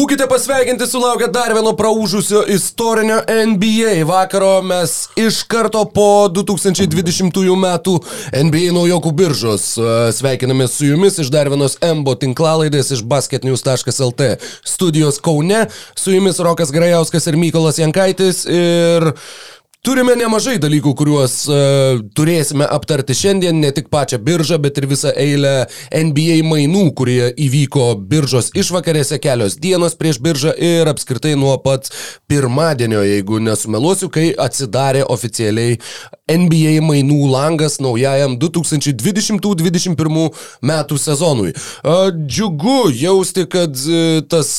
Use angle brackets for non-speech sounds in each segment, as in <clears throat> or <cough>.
Būkite pasveikinti sulaukę dar vieno praūžusio istorinio NBA vakaro. Mes iš karto po 2020 metų NBA naujokų biržos sveikiname su jumis iš dar vienos MBO tinklalaidės iš basketnews.lt studijos Kaune. Su jumis Rokas Grajauskas ir Mykolas Jankaitis. Ir Turime nemažai dalykų, kuriuos uh, turėsime aptarti šiandien, ne tik pačią biržą, bet ir visą eilę NBA mainų, kurie įvyko biržos išvakarėse kelios dienos prieš biržą ir apskritai nuo pat pirmadienio, jeigu nesumeluosiu, kai atsidarė oficialiai NBA mainų langas naujajam 2020-2021 metų sezonui. Uh, džiugu jausti, kad uh, tas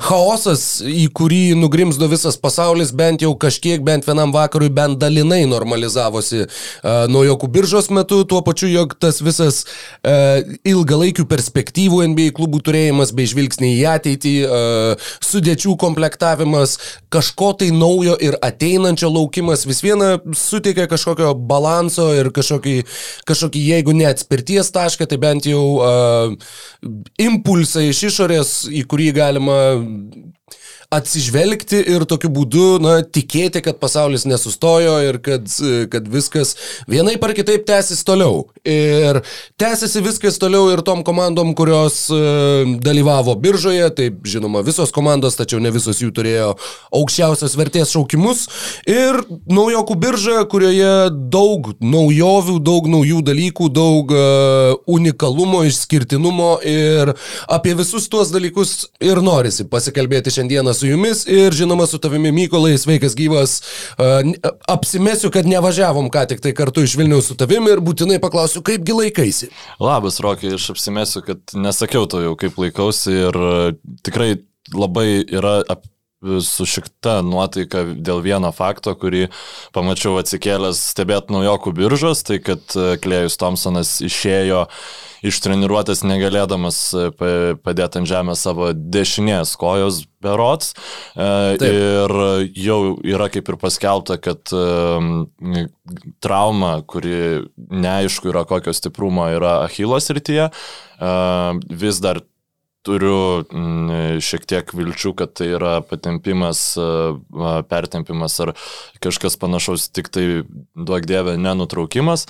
chaosas, į kurį nugrimzdo visas pasaulis, bent jau kažkiek, bent vienam vakarui, bent dalinai normalizavosi uh, naujokų biržos metu, tuo pačiu, jog tas visas uh, ilgalaikių perspektyvų NBA klubų turėjimas bei žvilgsniai į ateitį, uh, sudėčių komplektavimas, kažko tai naujo ir ateinančio laukimas vis viena suteikia kažkokio balanso ir kažkokį, kažkokį jeigu ne atspirties tašką, tai bent jau uh, impulsą iš išorės, į kurį galima atsižvelgti ir tokiu būdu, na, tikėti, kad pasaulis nesustojo ir kad, kad viskas vienai par kitaip tęsis toliau. Ir tęsiasi viskas toliau ir tom komandom, kurios uh, dalyvavo biržoje, taip žinoma, visos komandos, tačiau ne visos jų turėjo aukščiausios vertės šaukimus. Ir naujokų birža, kurioje daug naujovių, daug naujų dalykų, daug uh, unikalumo, išskirtinumo ir apie visus tuos dalykus ir norisi pasikalbėti šiandieną su jumis ir žinoma su tavimi Mykolai, sveikas gyvas. Apsimesiu, kad nevažiavom ką tik tai kartu iš Vilniaus su tavimi ir būtinai paklausiu, kaipgi laikaisi. Labas, Rokai, aš apsimesiu, kad nesakiau to jau kaip laikausi ir tikrai labai yra ap, su šikta nuotaika dėl vieno fakto, kurį pamačiau atsikėlęs stebėt naujokų biržos, tai kad Klėjus Thompsonas išėjo iš treniruotės negalėdamas e, padėti ant žemės savo dešinės kojos berots. E, Taip. Ir jau yra kaip ir paskelbta, kad e, trauma, kuri neaišku yra kokio stiprumo, yra Achilos rytyje, vis dar turiu šiek tiek vilčių, kad tai yra patempimas, pertempimas ar kažkas panašaus, tik tai duok dievė nenutraukimas.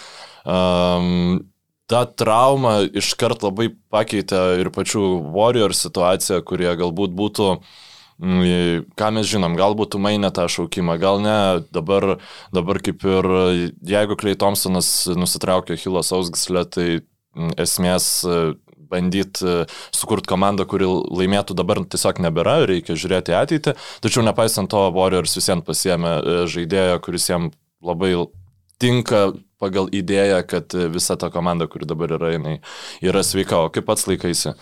Ta trauma iškart labai pakeitė ir pačių Warrior situaciją, kurie galbūt būtų, mm, ką mes žinom, gal būtų mainę tą šaukimą, gal ne, dabar, dabar kaip ir jeigu Klei Thompsonas nusitraukė Hilos ausgislę, tai mm, esmės e, bandyti e, sukurti komandą, kuri laimėtų dabar tiesiog nebėra, reikia žiūrėti ateitį. Tačiau nepaisant to, Warriors visiems pasiemė e, žaidėją, kuris jam labai tinka pagal idėją, kad visa ta komanda, kuri dabar yra, jinai yra sveika. O kaip pats laikaisi?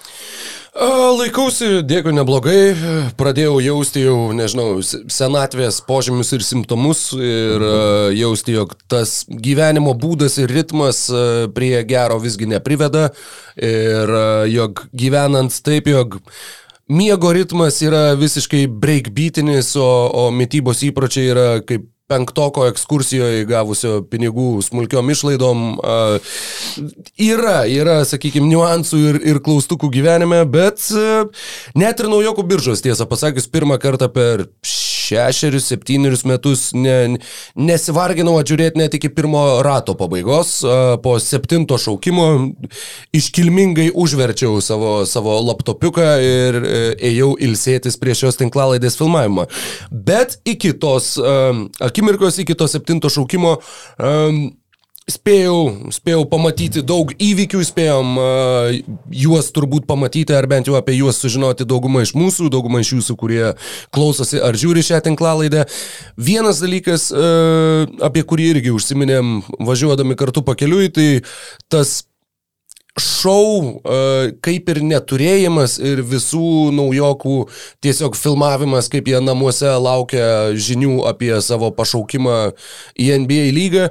Laikausi, dėkui, neblogai. Pradėjau jausti jau, nežinau, senatvės požymius ir simptomus ir mhm. jausti, jog tas gyvenimo būdas ir ritmas prie gero visgi nepriveda ir jog gyvenant taip, jog miego ritmas yra visiškai breakbeatinis, o, o mytybos įpročiai yra kaip penktoko ekskursijoje gavusio pinigų smulkiom išlaidom. Yra, yra, sakykime, niuansų ir, ir klaustukų gyvenime, bet net ir naujokų biržos, tiesą pasakius, pirmą kartą per šešerius, septynerius metus ne, nesivarginau atžiūrėti net iki pirmo rato pabaigos. Po septinto šaukimo iškilmingai užverčiau savo, savo laptopiuką ir e, ėjau ilsėtis prie šios tinklalaidės filmavimo. Bet iki tos um, akimirkos, iki to septinto šaukimo um, Spėjau, spėjau pamatyti daug įvykių, spėjom uh, juos turbūt pamatyti, ar bent jau apie juos sužinoti dauguma iš mūsų, dauguma iš jūsų, kurie klausosi ar žiūri šią tinklalaidę. Vienas dalykas, uh, apie kurį irgi užsiminėm važiuodami kartu pakeliui, tai tas uh, kaip ir neturėjimas ir visų naujokų tiesiog filmavimas, kaip jie namuose laukia žinių apie savo pašaukimą į NBA lygą,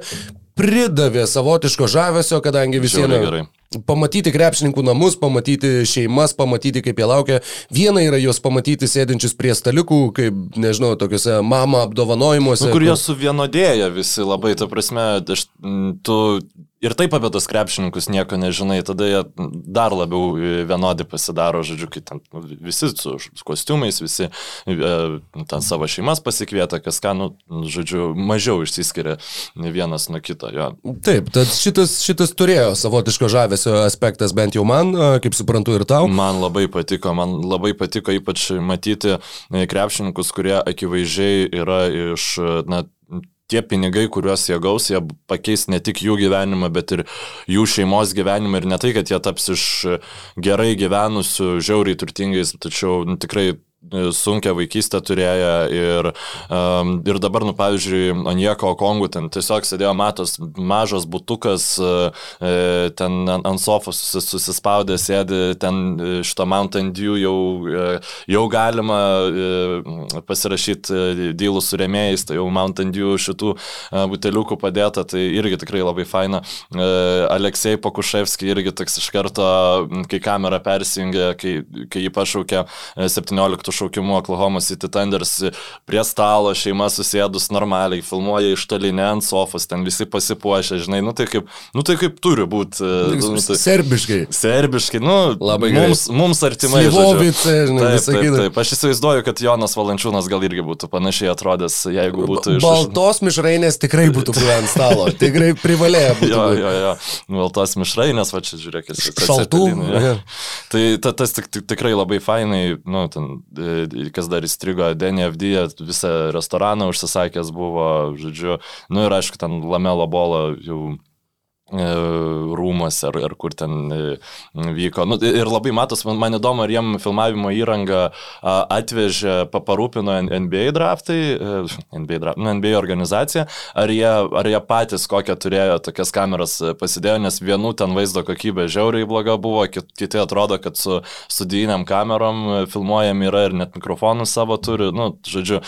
pridavė savotiško žavesio, kadangi visiems pamatyti krepšininkų namus, pamatyti šeimas, pamatyti kaip jie laukia. Viena yra juos pamatyti sėdinčius prie stalikų, kaip, nežinau, tokiuose mama apdovanojimuose. Nu, kur jie suvienodėja visi labai, ta prasme, aš, tu ir taip apie tos krepšininkus nieko nežinai, tada jie dar labiau e, vienodi pasidaro, žodžiu, kai ten nu, visi su kostiumais, visi e, ten savo šeimas pasikvieta, kas ką, nu, žodžiu, mažiau išsiskiria vienas nuo kito. Jo. Taip, tad šitas, šitas turėjo savotiško žavesio aspektas, bent jau man, kaip suprantu, ir tau. Man labai patiko, man labai patiko ypač matyti krepšininkus, kurie akivaizdžiai yra iš, na, tie pinigai, kuriuos jie gaus, jie pakeis ne tik jų gyvenimą, bet ir jų šeimos gyvenimą. Ir ne tai, kad jie taps iš gerai gyvenusių, žiauriai turtingais, tačiau nu, tikrai sunkę vaikystę turėję ir, um, ir dabar, nu, pavyzdžiui, Onieko Kongų ten tiesiog sėdėjo matos mažas butukas, e, ten ant sofos susispaudė, sėdi ten šito Mountain Dew jau, e, jau galima e, pasirašyti dylų su remėjais, tai jau Mountain Dew šitų buteliukų padėta, tai irgi tikrai labai faina. Aleksej Pakuševski irgi toks iš karto, kai kamera persijungė, kai, kai jį pašaukė 17 metų šaukimu Oklahoma City Thunders prie stalo, šeima susėdus normaliai, filmuoja iš tolinė ant sofos, ten visi pasipuošę, žinai, nu tai kaip, nu, tai kaip turi būti. E, nu, tai, serbiškai. Serbiškai, nu, labai mums, gerai. mums artimai. Slivovice, žinai, taip, taip, taip. Aš įsivaizduoju, kad Jonas Valančiūnas gal irgi būtų panašiai atrodęs, jeigu būtų iš... Baltos mišrainės tikrai būtų prie ant stalo, <laughs> tikrai privalėjo būti. jo, jo, jo, baltos mišrainės, va čia žiūrėk, esi. Šaltų. Tai ta, tas tik, tik, tikrai labai fainai, nu, ten kas dar įstrigo, Denny FD visą restoraną užsisakęs buvo, žodžiu, nu ir aišku, ten Lamelo Bolo jau E, rūmose ar, ar kur ten e, vyko. Nu, ir labai matos, man, man įdomu, ar jiem filmavimo įrangą atvežė, paparūpino NBA draftai, e, NBA, draft, nu, NBA organizacija, ar jie, ar jie patys kokią turėjo tokias kameras pasidėjo, nes vienų ten vaizdo kokybė žiauriai bloga buvo, kiti atrodo, kad su studijiniam kamerom filmuojami yra ir net mikrofonus savo turi. Nu, žodžiu,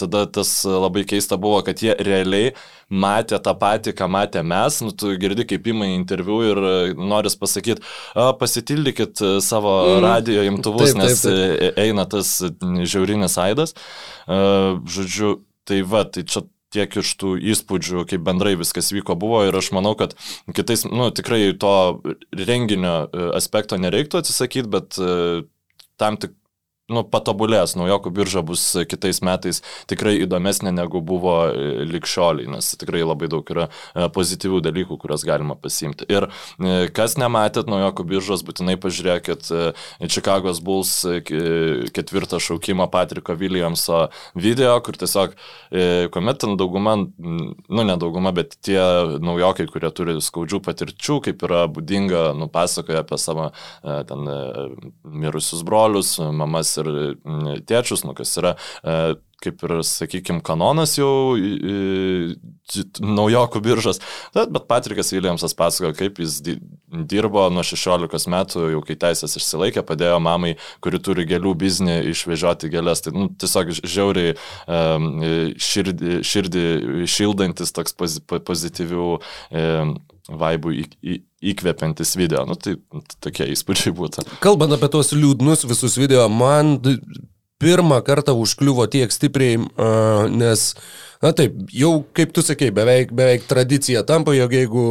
tada tas labai keista buvo, kad jie realiai matė tą patį, ką matė mes, nu, tu girdi kaip ima interviu ir e, noris pasakyti, pasitildykit e, savo mm. radio imtuvus, taip, nes taip, taip. E, eina tas žiaurinis aidas. Žodžiu, tai va, tai čia tiek iš tų įspūdžių, kaip bendrai viskas vyko buvo ir aš manau, kad kitais, nu, tikrai to renginio aspekto nereiktų atsisakyti, bet tam tik nu, patobulės, naujokų birža bus kitais metais tikrai įdomesnė negu buvo e, likščioliai, nes tikrai labai daug yra e, pozityvių dalykų, kuriuos galima pasimti. Ir e, kas nematėt naujokų biržos, būtinai pažiūrėkit Čikagos Bulls ketvirtą šaukimą Patriko Williamso video, kur tiesiog, kuomet ten dauguma, nu ne dauguma, bet tie naujokai, kurie turi skaudžių patirčių, kaip yra būdinga, nupasakoja apie savo ten mirusius brolius, mamas ir mm, tėčius, nu, kas yra e, kaip ir, sakykime, kanonas jau naujokų biržos. Bet, bet Patrikas Williamsas pasakojo, kaip jis dirbo nuo 16 metų, jau kai teisės išsilaikė, padėjo mamai, kuri turi gėlių biznį, išvežioti gėlės. Tai nu, tiesiog žiauriai um, širdį, širdį šildantis toks pozityvių um, vaibų į, į, įkvepiantis video. Nu, tai tokie įspūdžiai būtų. Kalbant apie tos liūdnus visus video, man pirmą kartą užkliuvo tiek stipriai, nes uh, Na taip, jau kaip tu sakei, beveik, beveik tradicija tampa, jog jeigu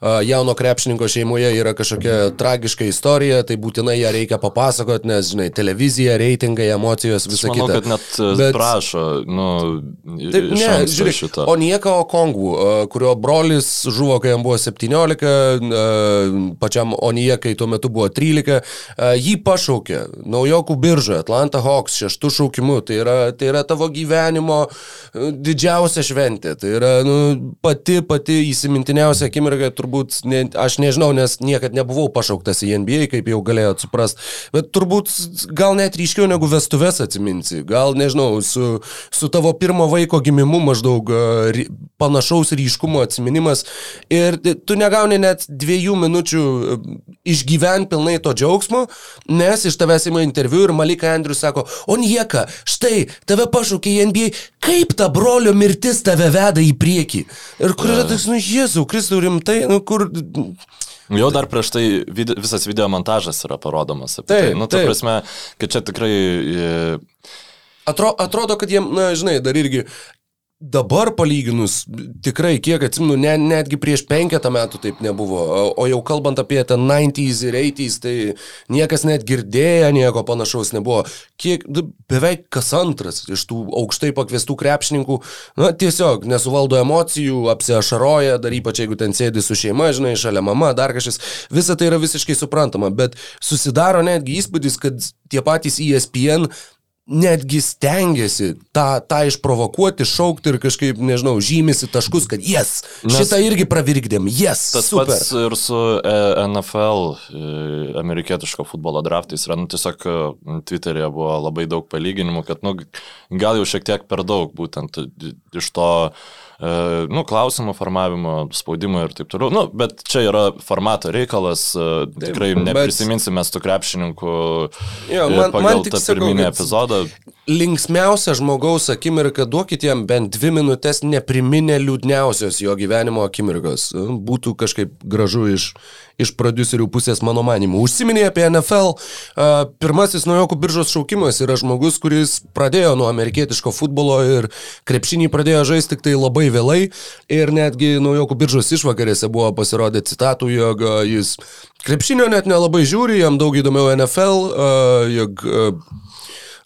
a, jauno krepšininko šeimoje yra kažkokia tragiška istorija, tai būtinai ją reikia papasakoti, nes, žinai, televizija, reitingai, emocijos, visa manau, kita. kad net e, Bet, prašo, nu, taip, ne, žiūrėk, šitą. O nieko Kongų, kurio brolis žuvo, kai jam buvo 17, pačiam Oniekai tuo metu buvo 13, jį pašaukė naujokų biržą, Atlanta Hawks šeštų šaukimu, tai yra, tai yra tavo gyvenimo e, didžiausias didžiausia šventė. Tai yra nu, pati, pati įsimintiniausia akimirka, turbūt, ne, aš nežinau, nes niekad nebuvau pašauktas į NBA, kaip jau galėjot suprasti, bet turbūt gal net ryškiau negu vestuves atsiminsi. Gal, nežinau, su, su tavo pirmo vaiko gimimu maždaug ry, panašaus ryškumo atsiminimas ir tu negauni net dviejų minučių išgyventi pilnai to džiaugsmo, nes iš tavęs įma interviu ir Malika Andrius sako, o nieka, štai, tave pašaukė į NBA, kaip ta brolio mirtis tave veda į priekį. Ir kur yra toks, nu, Jėzau, Kristau, rimtai, nu, kur... Jau dar prieš tai vid visas video montažas yra parodomas. Tai. taip, tai. Nu, tai prasme, kad čia tikrai... Atro, atrodo, kad jiem, na, žinai, dar irgi Dabar palyginus, tikrai, kiek atsimenu, ne, netgi prieš penketą metų taip nebuvo, o jau kalbant apie tą 90s ir 80s, tai niekas net girdėję nieko panašaus nebuvo. Kiek, beveik kas antras iš tų aukštai pakviestų krepšininkų, na, tiesiog nesuvaldo emocijų, apsiašaroja, dar ypač jeigu ten sėdi su šeima, žinai, šalia mama, dar kažkas, visa tai yra visiškai suprantama, bet susidaro netgi įspūdis, kad tie patys ESPN netgi stengiasi tą, tą išprovokuoti, šaukti ir kažkaip, nežinau, žymisi taškus, kad jes, yes, šitą irgi pravirkdėm, jes. Yes, tas super. pats ir su e, NFL, e, amerikietiško futbolo draftais, yra, nu, tiesiog e, Twitter'e buvo labai daug palyginimų, kad, nu, gal jau šiek tiek per daug būtent iš to E, nu, klausimų formavimo, spaudimo ir taip toliau. Nu, bet čia yra formato reikalas, e, tikrai neprisiminsim mes tų krepšininkų jo, man, pagal man tą pirminį sakau, epizodą. Linksmiausia žmogaus akimirka, duokit jam bent dvi minutės nepriminę liūdniausios jo gyvenimo akimirkos. Būtų kažkaip gražu iš, iš producerių pusės mano manimu. Užsiminė apie NFL. Pirmasis naujokų biržos šaukimas yra žmogus, kuris pradėjo nuo amerikietiško futbolo ir krepšinį pradėjo žaisti tik tai labai vėlai. Ir netgi naujokų biržos išvakarėse buvo pasirodę citatų, jog jis krepšinio net nelabai žiūri, jam daug įdomiau NFL, jog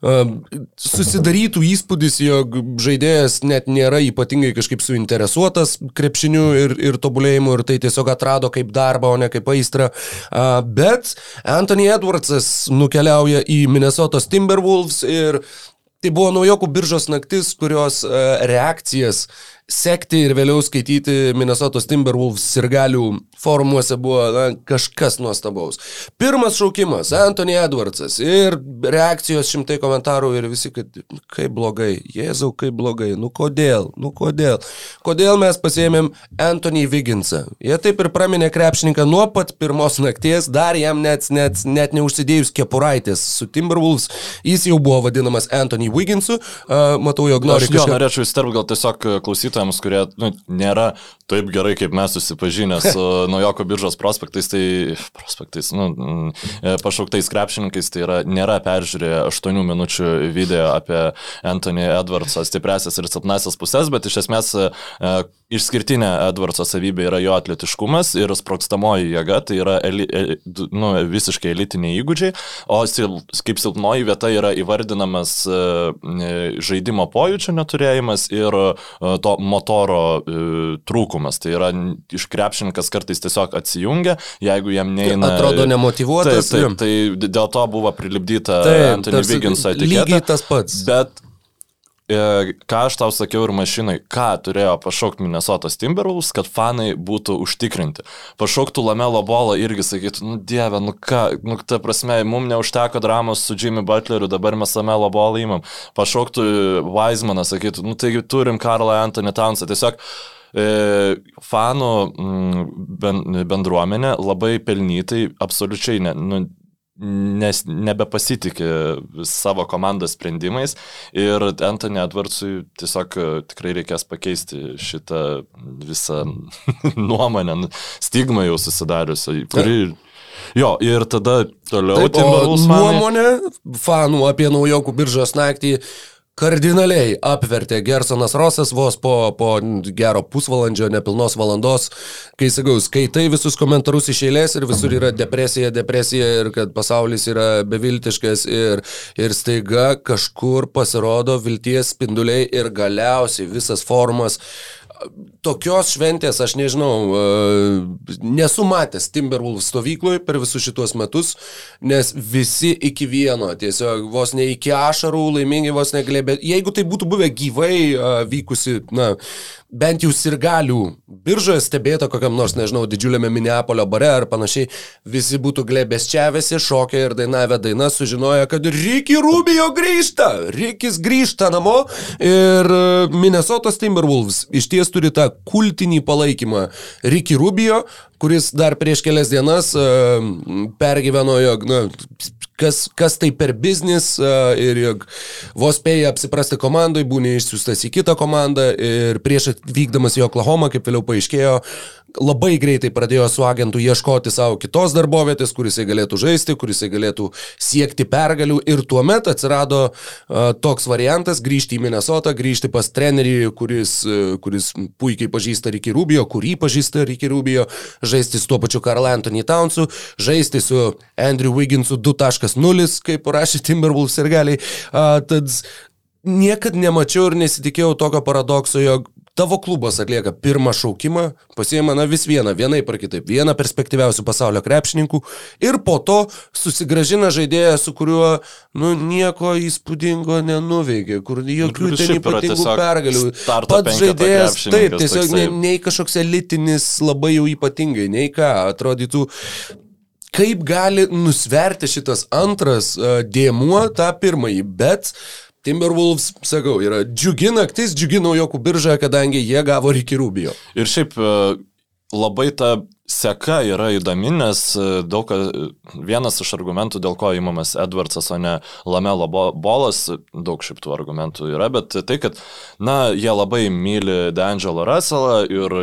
susidarytų įspūdis, jog žaidėjas net nėra ypatingai kažkaip suinteresuotas krepšiniu ir, ir tobulėjimu ir tai tiesiog atrado kaip darbą, o ne kaip aistrą. Bet Anthony Edwardsas nukeliauja į Minnesotos Timberwolves ir Tai buvo naujokų biržos naktis, kurios reakcijas sekti ir vėliau skaityti Minnesotos Timberwolves ir galių forumuose buvo na, kažkas nuostabaus. Pirmas šaukimas - Anthony Edwardsas ir reakcijos šimtai komentarų ir visi, kad kaip blogai, Jėzau, kaip blogai, nu kodėl, nu kodėl, kodėl mes pasėmėm Anthony Wigginsą. Jie taip ir praminė krepšininką nuo pat pirmos nakties, dar jam net, net, net neužsidėjus kepuraitės su Timberwolves, jis jau buvo vadinamas Anthony Wigginsu, uh, matau, jog nori kažką. Aš norėčiau įsterpti gal tiesiog klausytojams klausytojams, kurie nu, nėra taip gerai, kaip mes susipažinę su <laughs> naujoko biržos prospektais, tai prospektais, nu, mm, pašauktais krepšininkais, tai yra, nėra peržiūrėję 8 minučių video apie Anthony Edwardsą stipresias ir silpnasias pusės, bet iš esmės e, išskirtinė Edwardso savybė yra jo atletiškumas ir sprokstamoji jėga, tai yra eli, nu, visiškai elitiniai įgūdžiai, o kaip silpnoji vieta yra įvardinamas e, žaidimo pojūčio neturėjimas ir e, to motoro e, trūkumas. Tai yra iš krepšininkas kartais tiesiog atsijungia, jeigu jam neina. Atrodo nemotivuotas. Taip, taip, tai dėl to buvo prilipdyta Anthony Vigginso etiketė. Lygiai tas pats. Bet E, ką aš tau sakiau ir mašinai, ką turėjo pašaukti Minnesotos Timberwolves, kad fanai būtų užtikrinti. Pašauktų Lamelo bolą irgi sakytų, nu dieve, nu ką, nu ta prasme, mums neužteko dramos su Jimmy Butleriu, dabar mes Lamelo bolą įmam. Pašauktų Weizmaną, sakytų, nu taigi turim Karlą Anthony Townsą. Tiesiog e, fanų mm, bendruomenė labai pelnytai, absoliučiai ne, nu, nes nebepasitikė savo komandos sprendimais. Ir Anthony Edwardsui tiesiog e, tikrai reikės pakeisti šitą visą <laughs> nuomonę, nu, stigmą jau susidariusią, kuri... Jo, ir tada toliau Taip, nuomonė fanų apie naujokų biržos naktį kardinaliai apvertė Gersonas Rosas vos po, po gero pusvalandžio, nepilnos valandos, kai sakau, skaitai visus komentarus iš eilės ir visur yra depresija, depresija ir kad pasaulis yra beviltiškas ir, ir staiga kažkur pasirodo vilties spinduliai ir galiausiai visas formas tokios šventės aš nežinau, e, nesu matęs Timberwolves stovykloje per visus šituos metus, nes visi iki vieno, tiesiog vos ne iki ašarų laimingi, vos negalėjo, bet jeigu tai būtų buvę gyvai e, vykusi, na, bent jau sirgalių biržoje stebėta kokiam nors, nežinau, didžiuliame Minneapolio bare ar panašiai, visi būtų glebėsčiavęsi, šokę ir dainavę dainą, sužinoję, kad Ricky Rubio grįžta, Rikis grįžta namo ir e, Minnesotos Timberwolves iš ties turi tą kultinį palaikymą Ricky Rubio, kuris dar prieš kelias dienas uh, pergyveno, jog, na, kas, kas tai per biznis uh, ir jog vos spėja apsiprasti komandai, būni išsiųstas į kitą komandą ir prieš atvykdamas į Oklahomą, kaip vėliau paaiškėjo, labai greitai pradėjo su agentu ieškoti savo kitos darbovietės, kuris jisai galėtų žaisti, kuris jisai galėtų siekti pergalių ir tuomet atsirado uh, toks variantas grįžti į Minnesotą, grįžti pas trenerį, kuris, uh, kuris puikiai pažįsta Ricky Rubio, kurį pažįsta Ricky Rubio, žaisti su tuo pačiu Karl Anthony Townsu, žaisti su Andrew Wigginsu 2.0, kaip rašė Timberwolves ir galiai. Uh, tad niekad nemačiau ir nesitikėjau tokio paradokso, jog tavo klubas atlieka pirmą šaukimą, pasiema na vis vieną, vienai par kitaip, vieną perspektyviausių pasaulio krepšininkų ir po to susigražina žaidėją, su kuriuo, nu, nieko įspūdingo nenuveikė, kur jokių ten ypatingų pergalių. Pats žaidėjas, taip, tiesiog nei, nei kažkoks elitinis labai jau ypatingai, nei ką, atrodytų kaip gali nusverti šitas antras uh, dėmuo tą pirmąjį, bet Timberwolves, sakau, yra džiugi naktis, džiugi naujokų birža, kadangi jie gavo Ricky Rubio. Ir šiaip e, labai ta seka yra įdomi, nes e, daug, vienas iš argumentų, dėl ko įmamas Edwardsas, o ne Lamelo bolas, daug šiaip tų argumentų yra, bet tai, kad, na, jie labai myli D'Angelo Russellą ir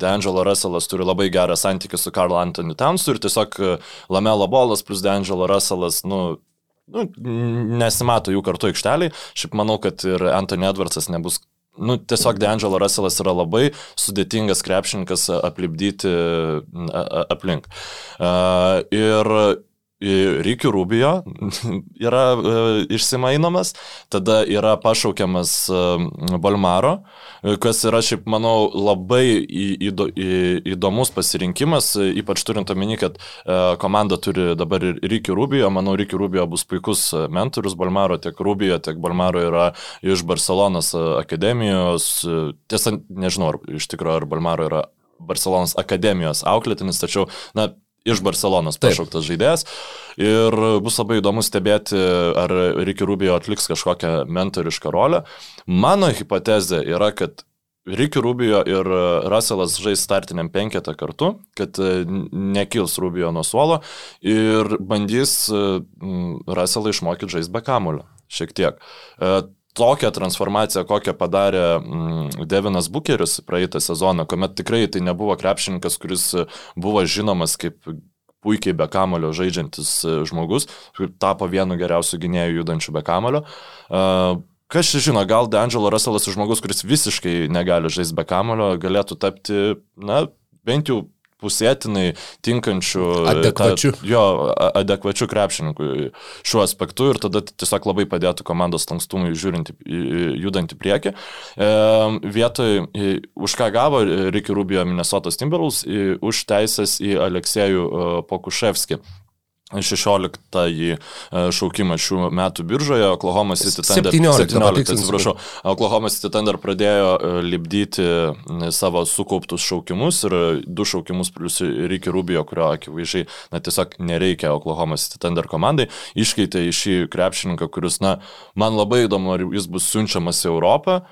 D'Angelo Russellas turi labai gerą santykį su Karl Anthony Townsu ir tiesiog Lamelo bolas plus D'Angelo Russellas, nu, nu, nesimato jų kartu aikšteliai. Šiaip manau, kad ir Anthony Edwardsas nebus nu, tiesiog D'Angelo Russellas yra labai sudėtingas krepšininkas aplipdyti aplink. Ir Rykių Rubio <laughs> yra e, išsimainomas, tada yra pašaukiamas e, Balmaro, kas yra šiaip, manau, labai įdo, įdomus pasirinkimas, ypač turint omeny, kad e, komanda turi dabar ir Rykių Rubio, manau, Rykių Rubio bus puikus mentorius Balmaro, tiek Rubio, tiek Balmaro yra iš Barcelonas akademijos, tiesa, nežinau, ar iš tikrųjų, ar Balmaro yra Barcelonas akademijos auklėtinis, tačiau, na, iš Barcelonos pašauktas žaidėjas. Ir bus labai įdomu stebėti, ar Ricky Rubio atliks kažkokią mentorišką rolę. Mano hipotezė yra, kad Ricky Rubio ir Russellas žais startiniam penketą kartu, kad nekils Rubio nuo suolo ir bandys Russellą išmokyti žaisti be kamulio. Šiek tiek tokią transformaciją, kokią padarė mm, Devinas Bukeris praeitą sezoną, kuomet tikrai tai nebuvo krepšininkas, kuris buvo žinomas kaip puikiai be kamulio žaidžiantis e, žmogus, tapo vienu geriausiu gynėjų judančiu be kamulio. Kas čia žino, gal D'Angelo Russellas žmogus, kuris visiškai negali žaisti be kamulio, galėtų tapti, na, bent jau pusėtinai tinkančių adekvačių. Ta, jo, adekvačių krepšininkų šiuo aspektu ir tada tiesiog labai padėtų komandos lankstumui žiūrint, judant į priekį. E, vietoj, už ką gavo Ricky Rubio Minnesotos Timberwolves, už teisės į Aleksėjų e, Pokuševskį. 16-ąjį e, šaukimą šių metų biržoje, Oklahoma City Thunder, 17, 17 atsiprašau, Oklahoma City Thunder pradėjo e, lipdyti savo sukauptus šaukimus ir du šaukimus plus Ricky Rubio, kurio akivaizdžiai, na, tiesiog nereikia Oklahoma City Thunder komandai, iškeitė į šį krepšininką, kuris, na, man labai įdomu, ar jis bus siunčiamas į Europą.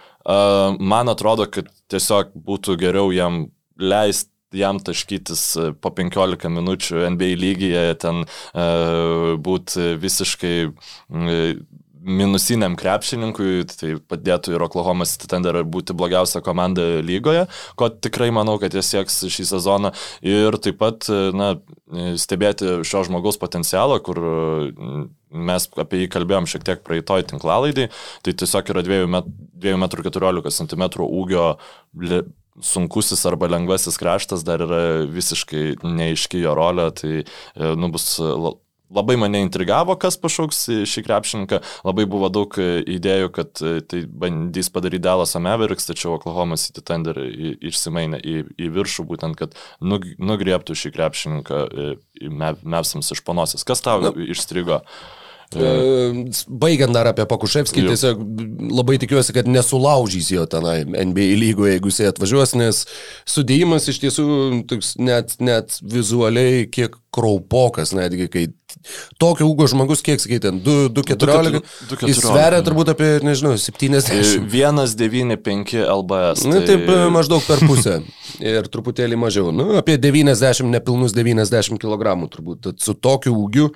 Man atrodo, kad tiesiog būtų geriau jam leisti jam taškytis e, po 15 minučių NBA lygyje, ten uh, būti visiškai uh, minusiniam krepšininkui, tai padėtų ir Oklahoma City Thunder būti blogiausia komanda lygoje, ko tikrai manau, kad jie sieks šį sezoną. Ir taip pat, na, stebėti šio žmogaus potencialą, kur mes apie jį kalbėjom šiek tiek praeitoj tinklalaidai, tai tiesiog yra 2 m 14 cm ūgio sunkusis arba lengvasis kraštas dar yra visiškai neiški jo rolė, tai e, nu, bus labai mane intrigavo, kas pašauks šį krepšininką. Labai buvo daug e, idėjų, kad e, tai bandys padaryti Dallas Mavericks, tačiau Oklahoma City Thunder išsimainė į, į viršų, būtent, kad nugriebtų šį krepšininką Mevsams iš panosios. Kas tau Na. išstrigo? E, baigiant dar apie Pakuševskį, tiesiog labai tikiuosi, kad nesulaužys jo tenai NBA lygoje, jeigu jisai atvažiuos, nes sudėjimas iš tiesų toks net, net vizualiai kiek kraupokas, netgi kai tokio ūgo žmogus, kiek sakyti, 2,14, jis sveria turbūt apie, nežinau, 70. 1,95 LBS. Tai... Na taip, maždaug per pusę ir truputėlį mažiau, nu, apie 90, nepilnus 90 kg turbūt. Tad su tokiu ūgiu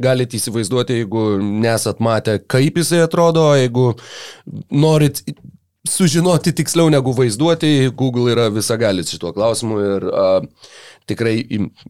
galite įsivaizduoti, jeigu nesat matę, kaip jisai atrodo, jeigu norit sužinoti tiksliau negu vaizduoti. Google yra visagalis šituo klausimu ir uh, tikrai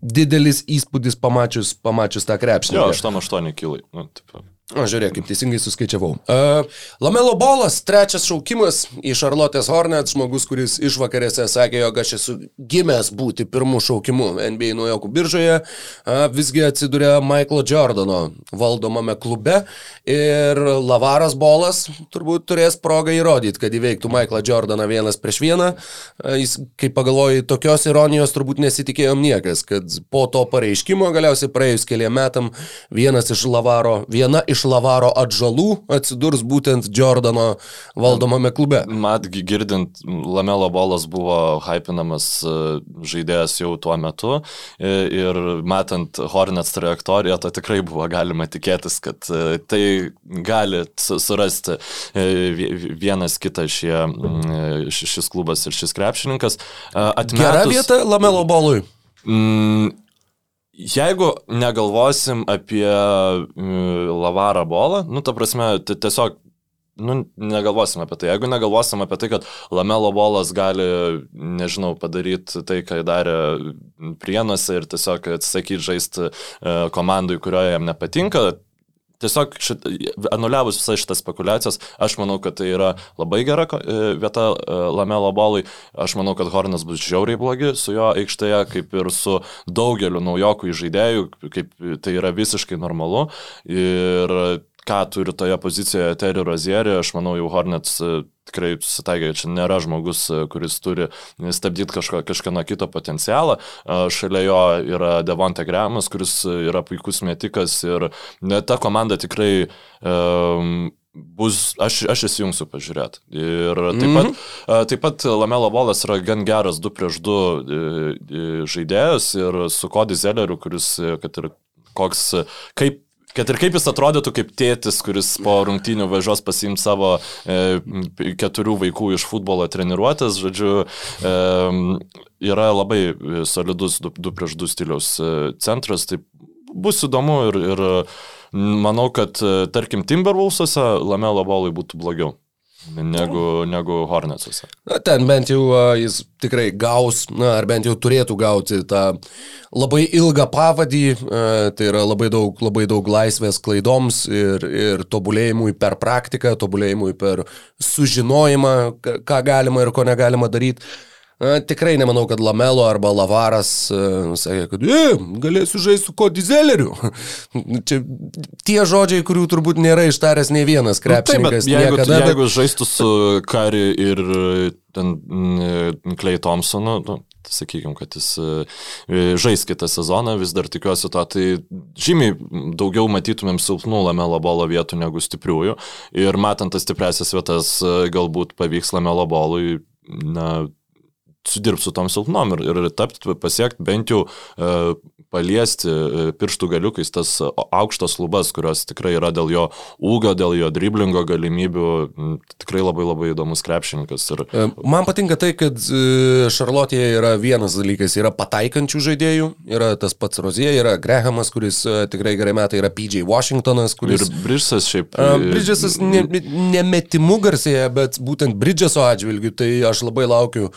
didelis įspūdis pamačius, pamačius tą krepšį. Jo, 8-8 kilai. Nu, taip. O, žiūrėk, kaip teisingai suskaičiavau. Uh, Lamelo Bolas, trečias šaukimas į Charlotte's Hornets, žmogus, kuris išvakarėse sakė, jog aš esu gimęs būti pirmų šaukimų NBA naujokų biržoje, uh, visgi atsidūrė Michaelo Jordano valdomame klube ir Lavaras Bolas turbūt turės progą įrodyti, kad įveiktų Michaelą Jordaną vienas prieš vieną. Uh, jis, kai pagalvojai, tokios ironijos turbūt nesitikėjom niekas, kad po to pareiškimo galiausiai praėjus keliam metam vienas iš Lavaro, viena iš iš Lavaro atžalų atsidurs būtent Jordano valdomame klube. Mat, girdint, Lamelo bolas buvo hypinamas e, žaidėjas jau tuo metu ir matant Hornets trajektoriją, to tikrai buvo galima tikėtis, kad e, tai gali surasti e, vienas kitą šie, šis klubas ir šis krepšininkas. Atmetus, Gera vieta Lamelo bolui. Mm, Jeigu negalvosim apie Lavarą bolą, nu, ta prasme, tiesiog nu, negalvosim apie tai. Jeigu negalvosim apie tai, kad Lamelo bolas gali, nežinau, padaryti tai, ką darė Prienuose ir tiesiog atsisakyti žaisti e, komandai, kurioje jam nepatinka, tiesiog šit, anuliavus visas šitas spekulacijas, aš manau, kad tai yra labai gera e, vieta e, Lamelo bolui. Aš manau, kad Hornas bus žiauriai blogi su jo aikštėje, kaip ir su daugeliu naujokų žaidėjų, kaip tai yra visiškai normalu. Ir ką turi toje pozicijoje Terry Rozieri, aš manau, jau Hornets e, tikrai susitaikė, čia nėra žmogus, e, kuris turi stabdyti kažko, kažkieno kito potencialą. Šalia jo yra Devonte Gramas, kuris yra puikus metikas ir ta komanda tikrai um, bus, aš, aš įsijungsiu pažiūrėti. Ir taip mm -hmm. pat, taip pat Lamelo Bolas yra gan geras 2 prieš 2 žaidėjas ir su Cody Zelleriu, kuris, kad ir koks, kaip Kad ir kaip jis atrodytų kaip tėtis, kuris po rungtynių važiuos pasiimti savo e, keturių vaikų iš futbolo treniruotės, žodžiu, e, yra labai solidus 2 prieš 2 stiliaus e, centras, tai bus įdomu ir, ir manau, kad e, tarkim Timberwolves'ose Lamelo bolai būtų blogiau negu, negu Hornetsuose. Na, ten bent jau uh, jis tikrai gaus, na, ar bent jau turėtų gauti tą labai ilgą pavadį, uh, tai yra labai daug, labai daug laisvės klaidoms ir, ir tobulėjimui per praktiką, tobulėjimui per sužinojimą, ką galima ir ko negalima daryti. Tikrai nemanau, kad Lamelo arba Lavaras sakė, kad e, galėsiu žaisti su Kodizeleriu. <laughs> Čia tie žodžiai, kurių turbūt nėra ištaręs ne vienas krepšininkas. Nu, taip, jeigu, niekada, jeigu žaistų su Kari ir ten Klei Thompsonu, nu, sakykime, kad jis žais kitą sezoną, vis dar tikiuosi to, tai žymiai daugiau matytumėm silpnų lamelo bolo vietų negu stipriųjų. Ir matant tas stipresias vietas, galbūt pavyks lamelo bolui, na, sudirbti su tom silpnom ir, ir tapti, pasiekti bent jau uh, paliesti e, pirštų galiukais tas aukštas lubas, kurios tikrai yra dėl jo ūgio, dėl jo driblingo galimybių, tikrai labai labai įdomus krepšininkas. Ir... E, man patinka tai, kad Šarlotėje yra vienas dalykas, yra pataikančių žaidėjų, yra tas pats Rozija, yra Grahamas, kuris tikrai gerai metai, yra PJ Washingtonas, kuris... Ir Bridgesas šiaip. Bridgesas nemetimu ne garsėje, bet būtent Bridgeso atžvilgiu, tai aš labai laukiu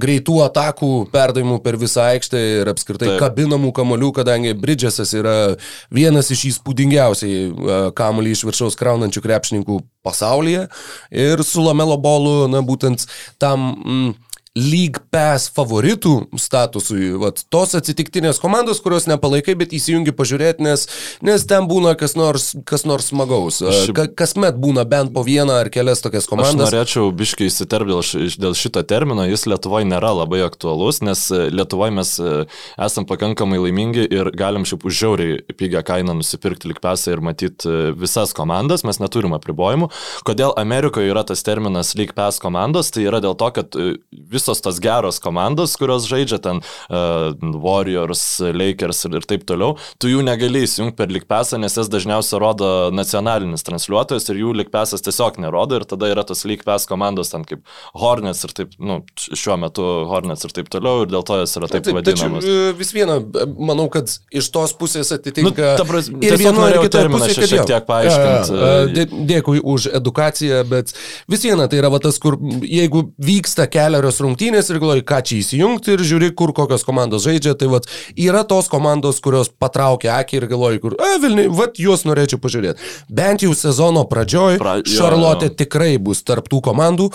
greitų atakų, perdavimų per visą aikštę ir apskritai Taip. kabinamų kamolių kamolių, kadangi Bridgesas yra vienas iš įspūdingiausiai e, kamolį iš viršaus kraunančių krepšininkų pasaulyje. Ir su Lamelo bolu, na būtent tam... Mm, League Pass favoritų statusui, vat, tos atsitiktinės komandos, kurios nepalaikai, bet įsijungi pažiūrėti, nes, nes ten būna kas nors, kas nors smagaus. Ka, kasmet būna bent po vieną ar kelias tokias komandas. Aš norėčiau biškai įsiterpti dėl, šito termino, jis Lietuvoje nėra labai aktualus, nes e, Lietuvoje mes e, esam pakankamai laimingi ir galim šiaip už žiauriai pigią kainą nusipirkti League Passą ir matyti e, visas komandas, mes neturim apribojimų. Kodėl Amerikoje yra tas terminas League Pass komandos, tai yra dėl to, kad vis visos tos geros komandos, kurios žaidžia ten uh, Warriors, Lakers ir, ir taip toliau, tu jų negali įsijungti per likpesą, nes jas dažniausiai rodo nacionalinis transliuotojas ir jų likpesas tiesiog nerodo ir tada yra tos likpes komandos ten kaip Hornets ir taip, nu, šiuo metu Hornets ir taip toliau ir dėl to jas yra taip, taip vadinamas. Tačiau, vis viena, manau, kad iš tos pusės atitinka nu, pras, ir vienu ar kitu terminą šiek tiek paaiškinti. Ja, ja, dėkui už edukaciją, bet vis viena tai yra va, tas, kur jeigu vyksta keliarios rungtynės ir galvoji, ką čia įsijungti ir žiūri, kur kokios komandos žaidžia, tai va, yra tos komandos, kurios patraukia akį ir galvoji, kur, a, Vilniui, va, juos norėčiau pažiūrėti. Bent jau sezono pradžioj Pra, Šarlotė tikrai bus tarptų komandų,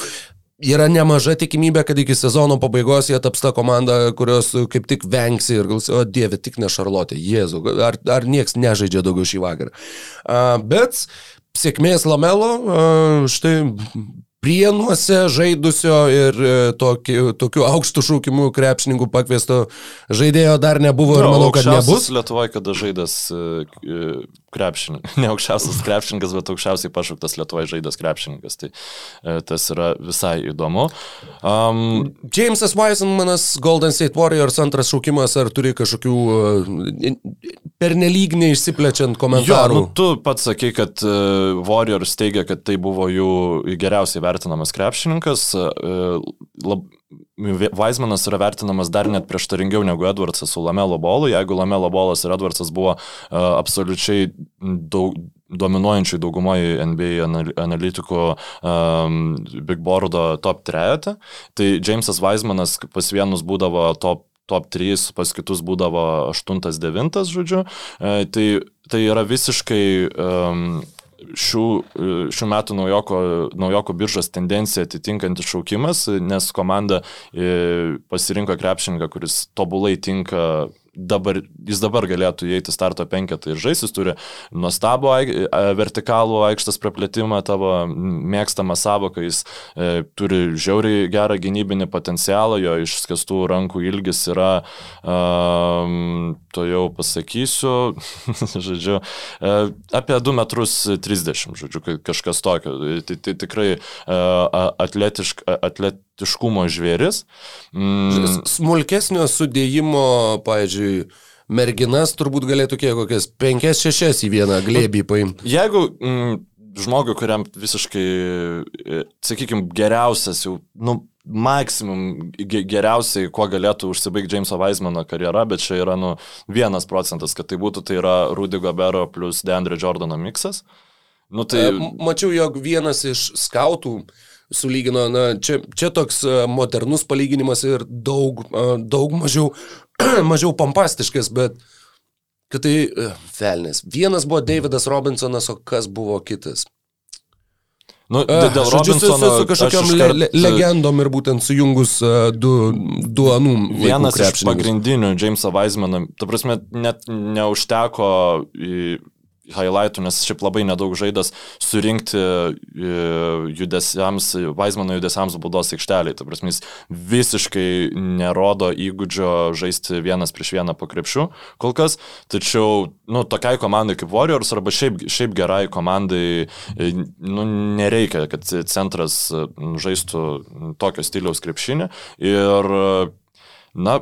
yra nemaža tikimybė, kad iki sezono pabaigos jie taps ta komanda, kurios kaip tik vengsi ir galsi, o dieve, tik ne Šarlotė, Jėzu, ar, ar nieks nežaidžia daugiau šį vakarą. Uh, bet sėkmės Lamelo, štai Prienuose žaidusio ir e, tokiu, tokiu aukštų šūkimų krepšininkų pakviesto žaidėjo dar nebuvo ir manau, kad nebus. Lietuvoje, kada žaidęs krepšininkas, <laughs> ne aukščiausias krepšininkas, bet aukščiausiai pašauktas Lietuvoje žaidęs krepšininkas. Tai e, tas yra visai įdomu. Um, Jamesas Weismanas, Golden State Warriors antras šaukimas, ar turi kažkokių uh, pernelyg neišsiplečiant komentarų? Jo, nu, tu pats sakai, kad uh, Warriors teigia, kad tai buvo jų geriausiai vertinamas krepšininkas. Uh, lab, Weizmanas yra vertinamas dar net prieštaringiau negu Edwardsas su Lamelo bolu. Jeigu Lamelo bolas ir Edwardsas buvo uh, absoliučiai daug, dominuojančiai daugumoje NBA analitikų um, Big Boardo top 3, tai Jamesas Weizmanas pas vienus būdavo top top 3, pas kitus būdavo 8-9, žodžiu. E, tai, tai yra visiškai um, šių, šių metų naujoko, naujoko biržos tendencija atitinkantis šaukimas, nes komanda e, pasirinko krepšininką, kuris tobulai tinka dabar, jis dabar galėtų įeiti starto penketą ir žaisti, jis turi nuostabų vertikalų aikštas praplėtimą, tavo mėgstamą savoką, jis e, turi žiauriai gerą gynybinį potencialą, jo išskestų rankų ilgis yra, um, to jau pasakysiu, <laughs> žodžiu, e, apie 2 metrus 30, žodžiu, kažkas tokio. Tai, tai tikrai uh, atletišk, atlet, tiškumo žvėris. Mm. Smulkesnio sudėjimo, pavyzdžiui, merginas turbūt galėtų kiek kokias 5-6 į vieną glėbį paimti. Jeigu mm, žmogui, kuriam visiškai, e, sakykime, geriausias jau, nu, maksimum geriausiai, kuo galėtų užsibaigti Jameso Weismano karjera, bet čia yra, nu, vienas procentas, kad tai būtų, tai yra Rudy Gobero plus Deandre Jordano miksas. Nu, tai... E, mačiau, jog vienas iš skautų sulygino, na, čia, čia toks e, modernus palyginimas ir daug, e, daug mažiau, <clears throat> mažiau pompastiškas, bet kad tai velnės. Vienas buvo Davidas Robinsonas, o kas buvo kitas? Nu, dėl uh, Robinsono su, su kažkokiam iškart... le, legendom ir būtent sujungus uh, du, du anų. Vienas iš pagrindinių Jameso Weismano, ta prasme, net neužteko highlightų, nes šiaip labai nedaug žaidas surinkti e, judesiams, Vaismano judesiams baudos aikšteliai. Tai prasme, jis visiškai nerodo įgūdžio žaisti vienas prieš vieną po krepšių kol kas. Tačiau, nu, tokiai komandai kaip Warriors arba šiaip, šiaip gerai komandai, e, nu, nereikia, kad centras žaistų tokio stiliaus krepšinį. Ir, na,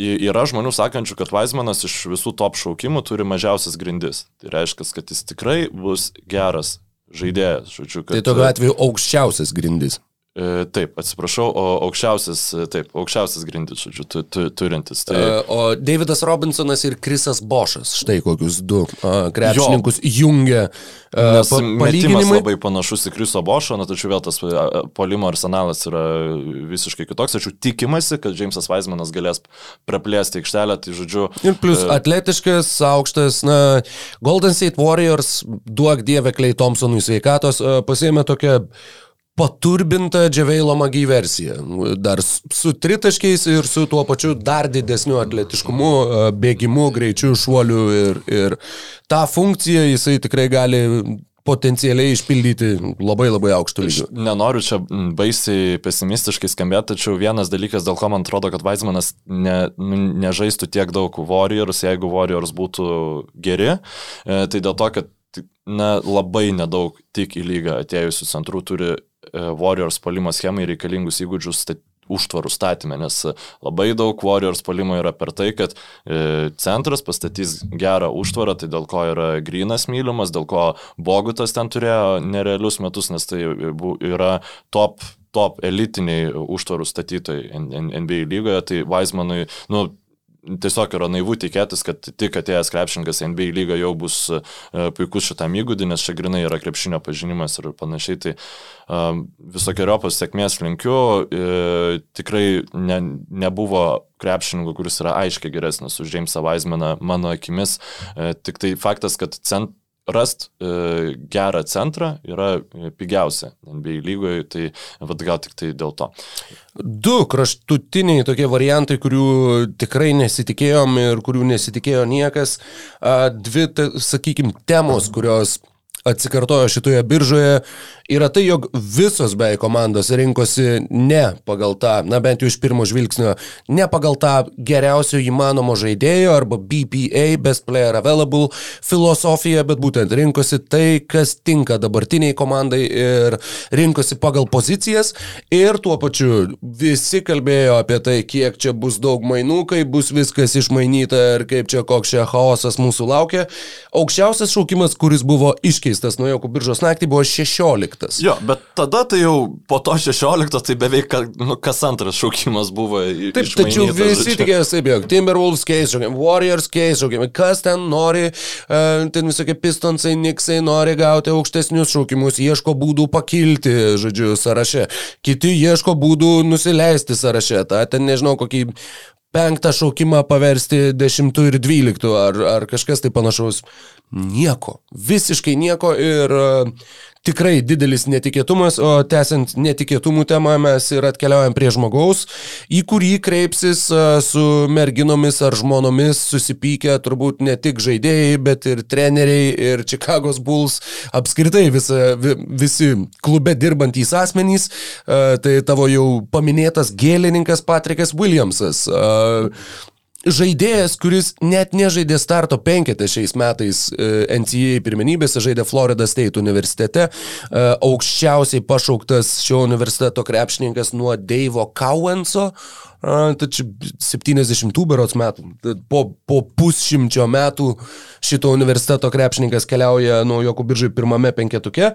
Yra žmonių sakančių, kad Vaismanas iš visų top šaukimų turi mažiausias grindis. Tai reiškia, kad jis tikrai bus geras žaidėjas. Žodžiu, kad... Tai tokiu atveju aukščiausias grindis. E, taip, atsiprašau, o aukščiausias, taip, aukščiausias grindis, žodžiu, tu, tu, turintis. Tai... E, o Davidas Robinsonas ir Krisas Bošas, štai kokius du krepšininkus jo. jungia. A, pa, metimas labai panašus į Kriso Bošą, na tačiau vėl tas polimo arsenalas yra visiškai kitoks, tačiau tikimasi, kad Jamesas Weismanas galės praplėsti aikštelę, tai žodžiu. Ir plus e... atletiškas, aukštas, na, Golden State Warriors, duok dievę Klei Thompsonui sveikatos, pasėmė tokią paturbinta Džiaveilo Magy versija. Dar su tritaškiais ir su tuo pačiu dar didesniu atletiškumu, bėgimu, greičiu, šuoliu ir, ir tą funkciją jisai tikrai gali potencialiai išpildyti labai labai aukštų lygių. Nenoriu čia baisiai pesimistiškai skambėti, tačiau vienas dalykas, dėl ko man atrodo, kad Weizmanas ne, nu, nežaistų tiek daug Warriors, jeigu Warriors būtų geri, e, tai dėl to, kad na, labai nedaug tik į lygą atėjusių centrų turi E, Warriors palimo schemai reikalingus įgūdžius užtvarų statymę, nes labai daug Warriors palimo yra per tai, kad e, centras pastatys gerą užtvarą, tai dėl ko yra Grinas mylimas, dėl ko Bogutas ten turėjo nerealius metus, nes tai yra top top elitiniai užtvarų statytojai NBA lygoje, tai Weizmanui, nu, tiesiog yra naivu tikėtis, kad tik atėjęs krepšininkas NBA lyga jau bus e, puikus šitam įgūdį, nes čia grinai yra krepšinio pažinimas ir panašiai. Tai um, visokiojopos sėkmės linkiu. E, tikrai ne, nebuvo krepšininkų, kuris yra aiškiai geresnis už Jamesą Weizmaną mano akimis. E, tik tai faktas, kad cent, rast e, gerą centrą yra e, pigiausia NBA lygoje, tai vad gal tik tai dėl to. Du kraštutiniai tokie variantai, kurių tikrai nesitikėjom ir kurių nesitikėjo niekas. Dvi, sakykime, temos, kurios atsikartojo šitoje biržoje, yra tai, jog visos beveik komandos rinkosi ne pagal tą, na bent jau iš pirmo žvilgsnio, ne pagal tą geriausio įmanomo žaidėjo arba BPA, Best Player Available filosofiją, bet būtent rinkosi tai, kas tinka dabartiniai komandai ir rinkosi pagal pozicijas ir tuo pačiu visi kalbėjo apie tai, kiek čia bus daug mainų, kaip bus viskas išmainyta ir kaip čia koks čia chaosas mūsų laukia. Aukščiausias šaukimas, kuris buvo iškeistas nuo Jokų biržos naktį, buvo 16 16. Jo, bet tada tai jau po to 16, tai beveik nu, kas antras šaukimas buvo. Taip, tačiau visi tikėjosi, taip, jog Timberwolves keis šaukiami, Warriors keis šaukiami, kas ten nori, uh, ten visokie pistonsai, niksai nori gauti aukštesnius šaukimus, ieško būdų pakilti, žodžiu, sąraše. Kiti ieško būdų nusileisti sąraše. Ta, ten nežinau, kokį penktą šaukimą paversti dešimtų ir dvyliktų ar, ar kažkas tai panašaus. Nieko. Visiškai nieko ir tikrai didelis netikėtumas, o tęsiant netikėtumų temą mes ir atkeliaujam prie žmogaus, į kurį kreipsis su merginomis ar žmonomis susipykę turbūt ne tik žaidėjai, bet ir treneriai ir Chicago's Bulls, apskritai visa, visi klube dirbantys asmenys, tai tavo jau paminėtas gėlininkas Patrikas Williamsas žaidėjas, kuris net nežaidė starto penketę šiais metais e, NCAA pirmenybėse, žaidė Florida State universitete, e, aukščiausiai pašauktas šio universiteto krepšininkas nuo Deivo Cowenso, tačiau 70 berots metų, po, po pusšimčio metų šito universiteto krepšininkas keliauja naujokų biržai pirmame penketuke.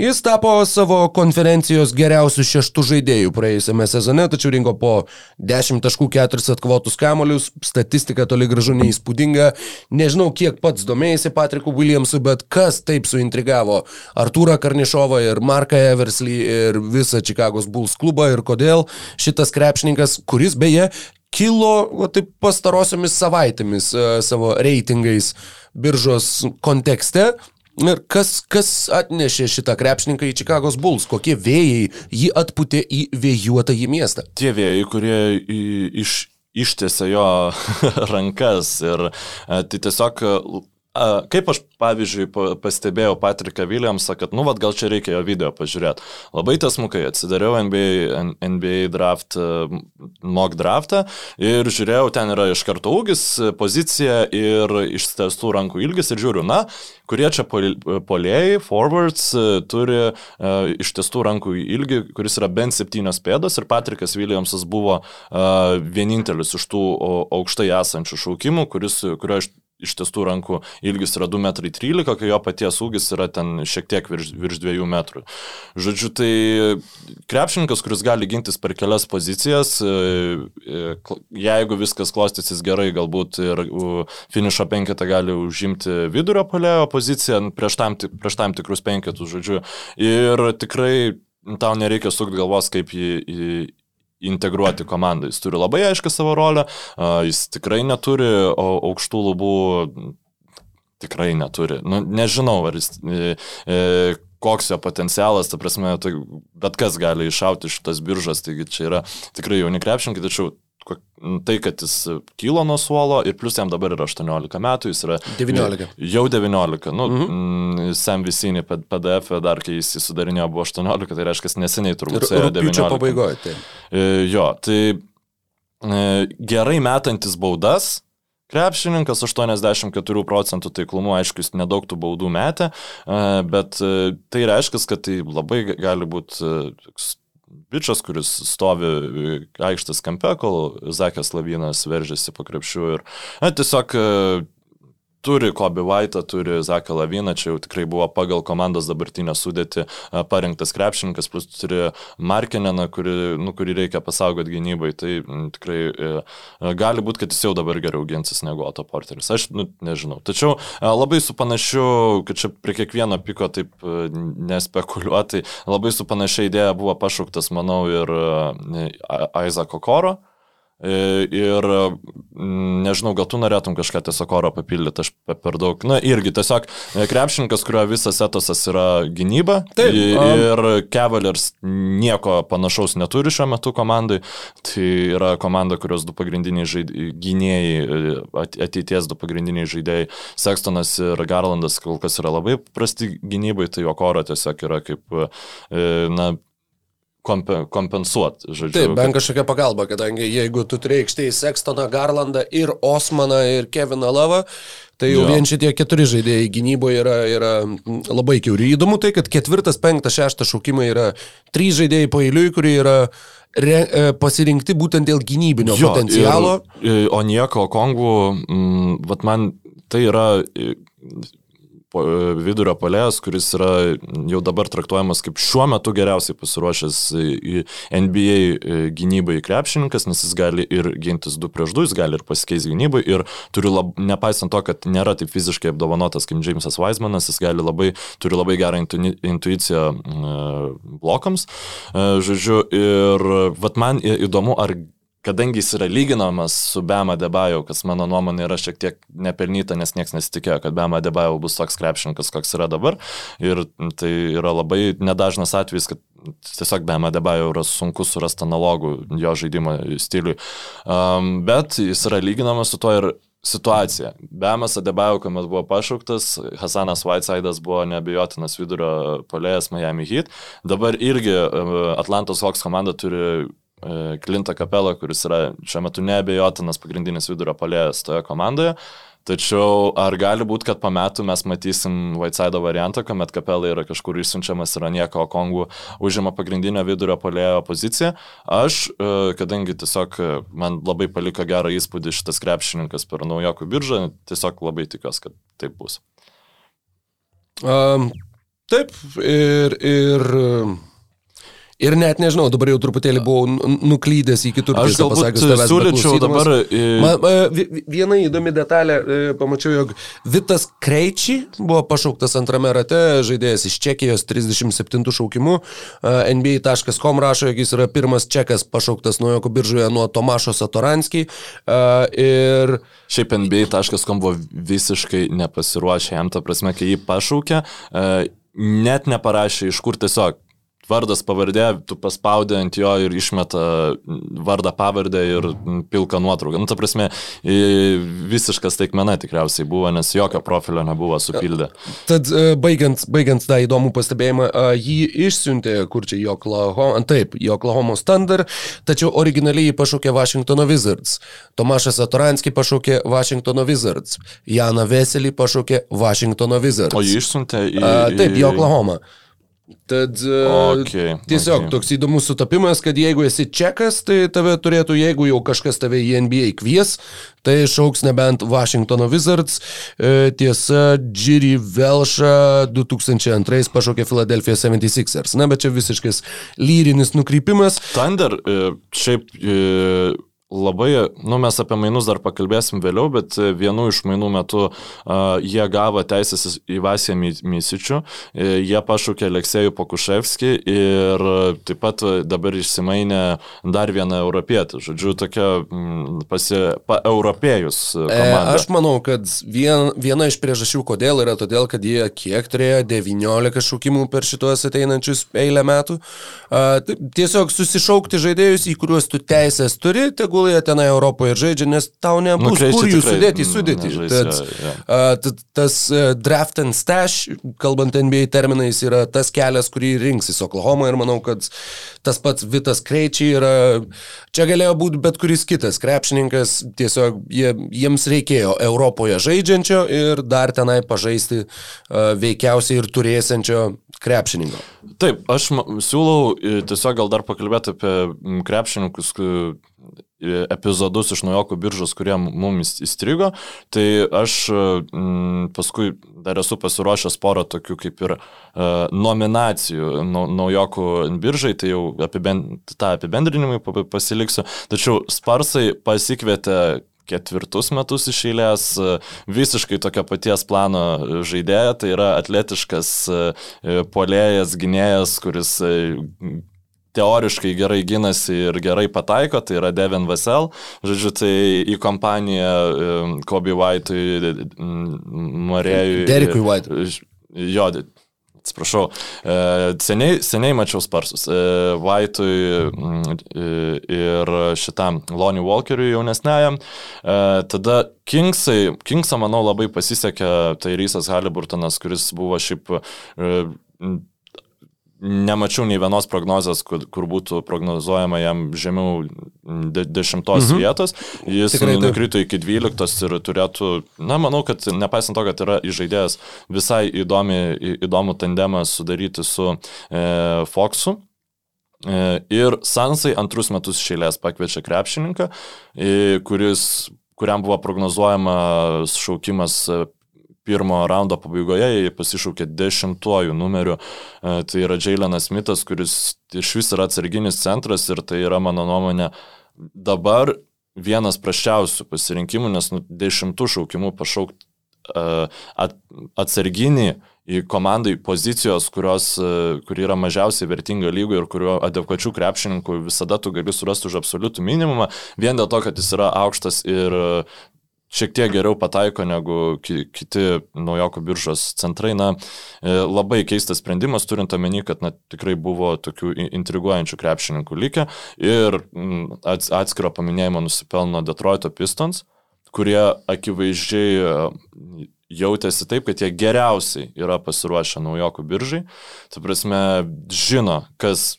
Jis tapo savo konferencijos geriausių šeštų žaidėjų praėjusiame sezone, tačiau rinko po 10 taškų 4 atkovotus kamolius, statistika toli gražu neįspūdinga. Nežinau, kiek pats domėjasi Patriku Williamsu, bet kas taip suintrigavo Artūrą Karnišovą ir Marką Eversley ir visą Čikagos Bulls klubą ir kodėl šitas krepšininkas, kuris kuris beje kilo va, taip pastarosiomis savaitėmis uh, savo reitingais biržos kontekste. Ir kas, kas atnešė šitą krepšininką į Čikagos Bulls? Kokie vėjai jį atputė į vėjuotą į miestą? Tie vėjai, kurie iš, ištėse jo <laughs> rankas ir e, tai tiesiog Kaip aš, pavyzdžiui, pastebėjau Patriką Williamsą, kad, nu, vad, gal čia reikia jo video pažiūrėti. Labai tasmukai atsidariau NBA, NBA draft, mock draftą ir žiūrėjau, ten yra iš karto ūgis, pozicija ir ištestų rankų ilgis ir žiūriu, na, kurie čia polėjai, forwards, turi uh, ištestų rankų ilgį, kuris yra bent septynios pėdos ir Patrikas Williamsas buvo uh, vienintelis iš tų aukštai esančių šaukimų, kuris, kurio iš iš tiesų rankų ilgis yra 2,13 m, kai jo paties ūgis yra ten šiek tiek virš, virš 2 m. Žodžiu, tai krepšininkas, kuris gali gintis per kelias pozicijas, e, e, jeigu viskas klostysis gerai, galbūt ir finišo penketą gali užimti vidurio palėjo poziciją prieš tam, prieš tam tikrus penketus, žodžiu. Ir tikrai tau nereikia sukti galvos, kaip jį integruoti komandą. Jis turi labai aiškę savo rolę, jis tikrai neturi aukštų lubų, tikrai neturi. Nu, nežinau, ar jis... E, e, koks jo potencialas, ta prasme, tai bet kas gali iššauti šitas biržas, taigi čia yra tikrai jauni krepšininkai, tačiau tai, kad jis kilo nuo suolo ir plus jam dabar yra 18 metų, jis yra 19. Jau 19. Nu, mhm. Mm, Sam Visinį PDF dar, kai jis sudarinėjo, buvo 18, tai reiškia, neseniai turbūt ir 19. pabaigoje. Tai. Jo, tai e, gerai metantis baudas, Krepšininkas 84 procentų taiklumu, aišku, jis nedaug tų baudų metė, e, bet e, tai reiškia, kad tai labai gali būti bičias, kuris stovi aikštės kampe, kol Zakės Lavinas veržiasi po krepšių ir na, tiesiog turi Kobe White'ą, turi Zaką Laviną, čia jau tikrai buvo pagal komandos dabartinę sudėtį parinktas krepšininkas, plus turi Markineną, kuri, nu, kurį reikia pasaugoti gynybai, tai tikrai e, gali būti, kad jis jau dabar geriau ginsis negu Otto Porteris. Aš nu, nežinau. Tačiau labai su panašiu, kad čia prie kiekvieno piko taip nespekuliuoti, labai su panašia idėja buvo pašauktas, manau, ir Aizako Koro. E, ir mm, nežinau, gal tu norėtum kažką tiesiog oro papildyti, aš per daug. Na irgi tiesiog e, krepšininkas, kurio visas etosas yra gynyba. Taip. Ir Cavaliers nieko panašaus neturi šiuo metu komandai. Tai yra komanda, kurios du pagrindiniai žaid... gynėjai, e, ateities du pagrindiniai žaidėjai, Sextonas ir Garlandas kol kas yra labai prasti gynybai, tai jo koro tiesiog yra kaip, na, kompensuoti. Žodžiu, Taip, bent kažkokia pagalba, kadangi jeigu tu aikštėje Sextoną, Garlandą ir Osmaną ir Keviną Lavą, tai jau jo. vien šitie keturi žaidėjai gynyboje yra, yra labai kiauri. Įdomu tai, kad ketvirtas, penktas, šeštas šaukimai yra trys žaidėjai pailiui, kurie yra re, e, pasirinkti būtent dėl gynybinio jo, potencialo. Ir, o nieko, Kongų, mm, vat man tai yra vidurio polės, kuris yra jau dabar traktuojamas kaip šiuo metu geriausiai pasiruošęs NBA e, gynybai krepšininkas, nes jis gali ir gintis 2 prieš 2, jis gali ir pasikeisti gynybai ir turi, lab, nepaisant to, kad nėra taip fiziškai apdovanotas kaip Jamesas Weismanas, jis gali labai, turi labai gerą intu, intuiciją blokams. E, žodžiu, ir vat man įdomu, ar kadangi jis yra lyginamas su Bema Debajau, kas mano nuomonė yra šiek tiek nepelnyta, nes niekas nesitikėjo, kad Bema Debajau bus toks krepšininkas, koks yra dabar. Ir tai yra labai nedažnas atvejis, kad tiesiog Bema Debajau yra sunku surasti analogų jo žaidimo stiliui. Um, bet jis yra lyginamas su to ir situacija. Bemas Adebajo, kuomet buvo pašauktas, Hasanas Whiteside'as buvo neabejotinas vidurio polėjas Miami Heat. Dabar irgi Atlantos Hawks komanda turi Klintą e, Kapelą, kuris yra šiuo metu neabejotinas pagrindinis vidurio palėjas toje komandoje. Tačiau ar gali būti, kad po metų mes matysim Whiteside variantą, kuomet Kapela yra kažkur išsiunčiamas ir Anieko Kongų užima pagrindinio vidurio polėjo poziciją? Aš, e, kadangi tiesiog e, man labai paliko gerą įspūdį šitas krepšininkas per naujokų biržą, tiesiog labai tikiuosi, kad taip bus. Um, taip, ir, ir Ir net nežinau, dabar jau truputėlį buvau nuklydęs į kitur. Aš galbūt pasakęs, siūlyčiau dabar... Ma, ma, viena įdomi detalė, e, pamačiau, jog Vitas Kreičiai buvo pašauktas antrame rate, žaidėjas iš Čekijos 37 šaukimu. E, NBA.com rašo, jog jis yra pirmas čekas pašauktas nuojoko biržoje nuo Tomašo Satoranskį. E, ir... Šiaip NBA.com buvo visiškai nepasiruošę jam, ta prasme, kai jį pašaukė, net neparašė iš kur tiesiog vardas pavardė, tu paspaudė ant jo ir išmeta vardą pavardę ir pilką nuotrauką. Nu, ta prasme, visiškas taikmena tikriausiai buvo, nes jokio profilio nebuvo supildę. Tad e, baigiant, baigiant tą įdomų pastebėjimą, jį išsiuntė, kur čia Joklahoma, taip, Joklahoma Standard, tačiau originaliai jį pašaukė Washingtono Wizards. Tomašas Atoranski pašaukė Washingtono Wizards. Jana Veselį pašaukė Washingtono Wizards. O jį išsiuntė į... A, taip, Joklahoma. Į... Tad e, okay, tiesiog okay. toks įdomus sutapimas, kad jeigu esi čekas, tai tave turėtų, jeigu jau kažkas tave į NBA kvies, tai šauks nebent Washingtono Wizards. E, tiesa, Jiri Velša 2002 pašaukė Philadelphia 76ers. Na, bet čia visiškas lyrinis nukrypimas. Thunder, e, šiaip Labai, nu mes apie mainus dar pakalbėsim vėliau, bet vienu iš mainų metu uh, jie gavo teisės į Vasiją Misičių, e, jie pašaukė Aleksėjų Pokuševskį ir taip pat dabar išsimainė dar vieną europietį, žodžiu, tokia m, pasi, pa, europėjus. E, aš manau, kad vien, viena iš priežasčių, kodėl yra todėl, kad jie kiek turėjo 19 šaukimų per šitos ateinančius eilę metų. Uh, tiesiog susišaukti žaidėjus, į kuriuos tu teisės turi, tegu tegul jie tenai Europoje žaidžia, nes tau nebus nu, kur jų sudėti į sudėtį. Tad, ja, ja. Tas draft and stash, kalbant NBA terminais, yra tas kelias, kurį rinksis Oklahoma ir manau, kad tas pats Vitas Kreičiai yra, čia galėjo būti bet kuris kitas krepšininkas, tiesiog jie, jiems reikėjo Europoje žaidžiančio ir dar tenai pažaisti veikiausiai ir turėsiančio krepšininko. Taip, aš siūlau tiesiog gal dar pakalbėti apie krepšininkus, epizodus iš naujokų biržos, kurie mums įstrigo. Tai aš m, paskui dar esu pasiruošęs porą tokių kaip ir uh, nominacijų naujokų biržai, tai jau apibend, tą apibendrinimui pasiliksiu. Tačiau Sparsai pasikvietė ketvirtus metus iš eilės visiškai tokio paties plano žaidėją, tai yra atletiškas polėjas, gynėjas, kuris teoriškai gerai ginasi ir gerai pataiko, tai yra Devin Vassell. Žodžiu, tai į kompaniją Kobe White'ui, Marėjui. Derikui White'ui. Jo, atsiprašau, e, seniai, seniai mačiau sparsus. E, Vaitui ir šitam Lonnie Walkeriui jaunesnėjam. E, tada Kingsai, Kingsą, manau, labai pasisekė, tai Rysas Haliburtonas, kuris buvo šiaip nemačiau nei vienos prognozės, kur, kur būtų prognozuojama jam žemiau de, dešimtos mhm. vietos. Jis Tikrai, nukrito iki dvyliktos ir turėtų, na, manau, kad nepaisant to, kad yra įžaidėjęs visai įdomi, įdomų tandemą sudaryti su e, Foxu. E, ir Sansai antrus metus šeilės pakviečia krepšininką, e, kuris kuriam buvo prognozuojama šaukimas pirmo raundo pabaigoje jie pasišaukė dešimtuoju numeriu. E, tai yra Jailenas Smithas, kuris iš vis yra atsarginis centras ir tai yra mano nuomonė dabar vienas praščiausių pasirinkimų, nes nu, dešimtų šaukimų pašaukti uh, at, atsarginį į komandai pozicijos, kurios, uh, kur yra mažiausiai vertinga lygo ir kurio adekvačių krepšininkų visada tu gali surasti už absoliutų minimumą, vien dėl to, kad jis yra aukštas ir šiek tiek geriau pataiko negu ki kiti naujokų biržos centrai. Na, e, labai keistas sprendimas, turint omeny, kad na, tikrai buvo tokių intriguojančių krepšininkų likę ir atskiro paminėjimo nusipelno Detroito Pistons, kurie akivaizdžiai e, jautėsi taip, kad jie geriausiai yra pasiruošę naujokų biržai. Tai prasme, žino, kas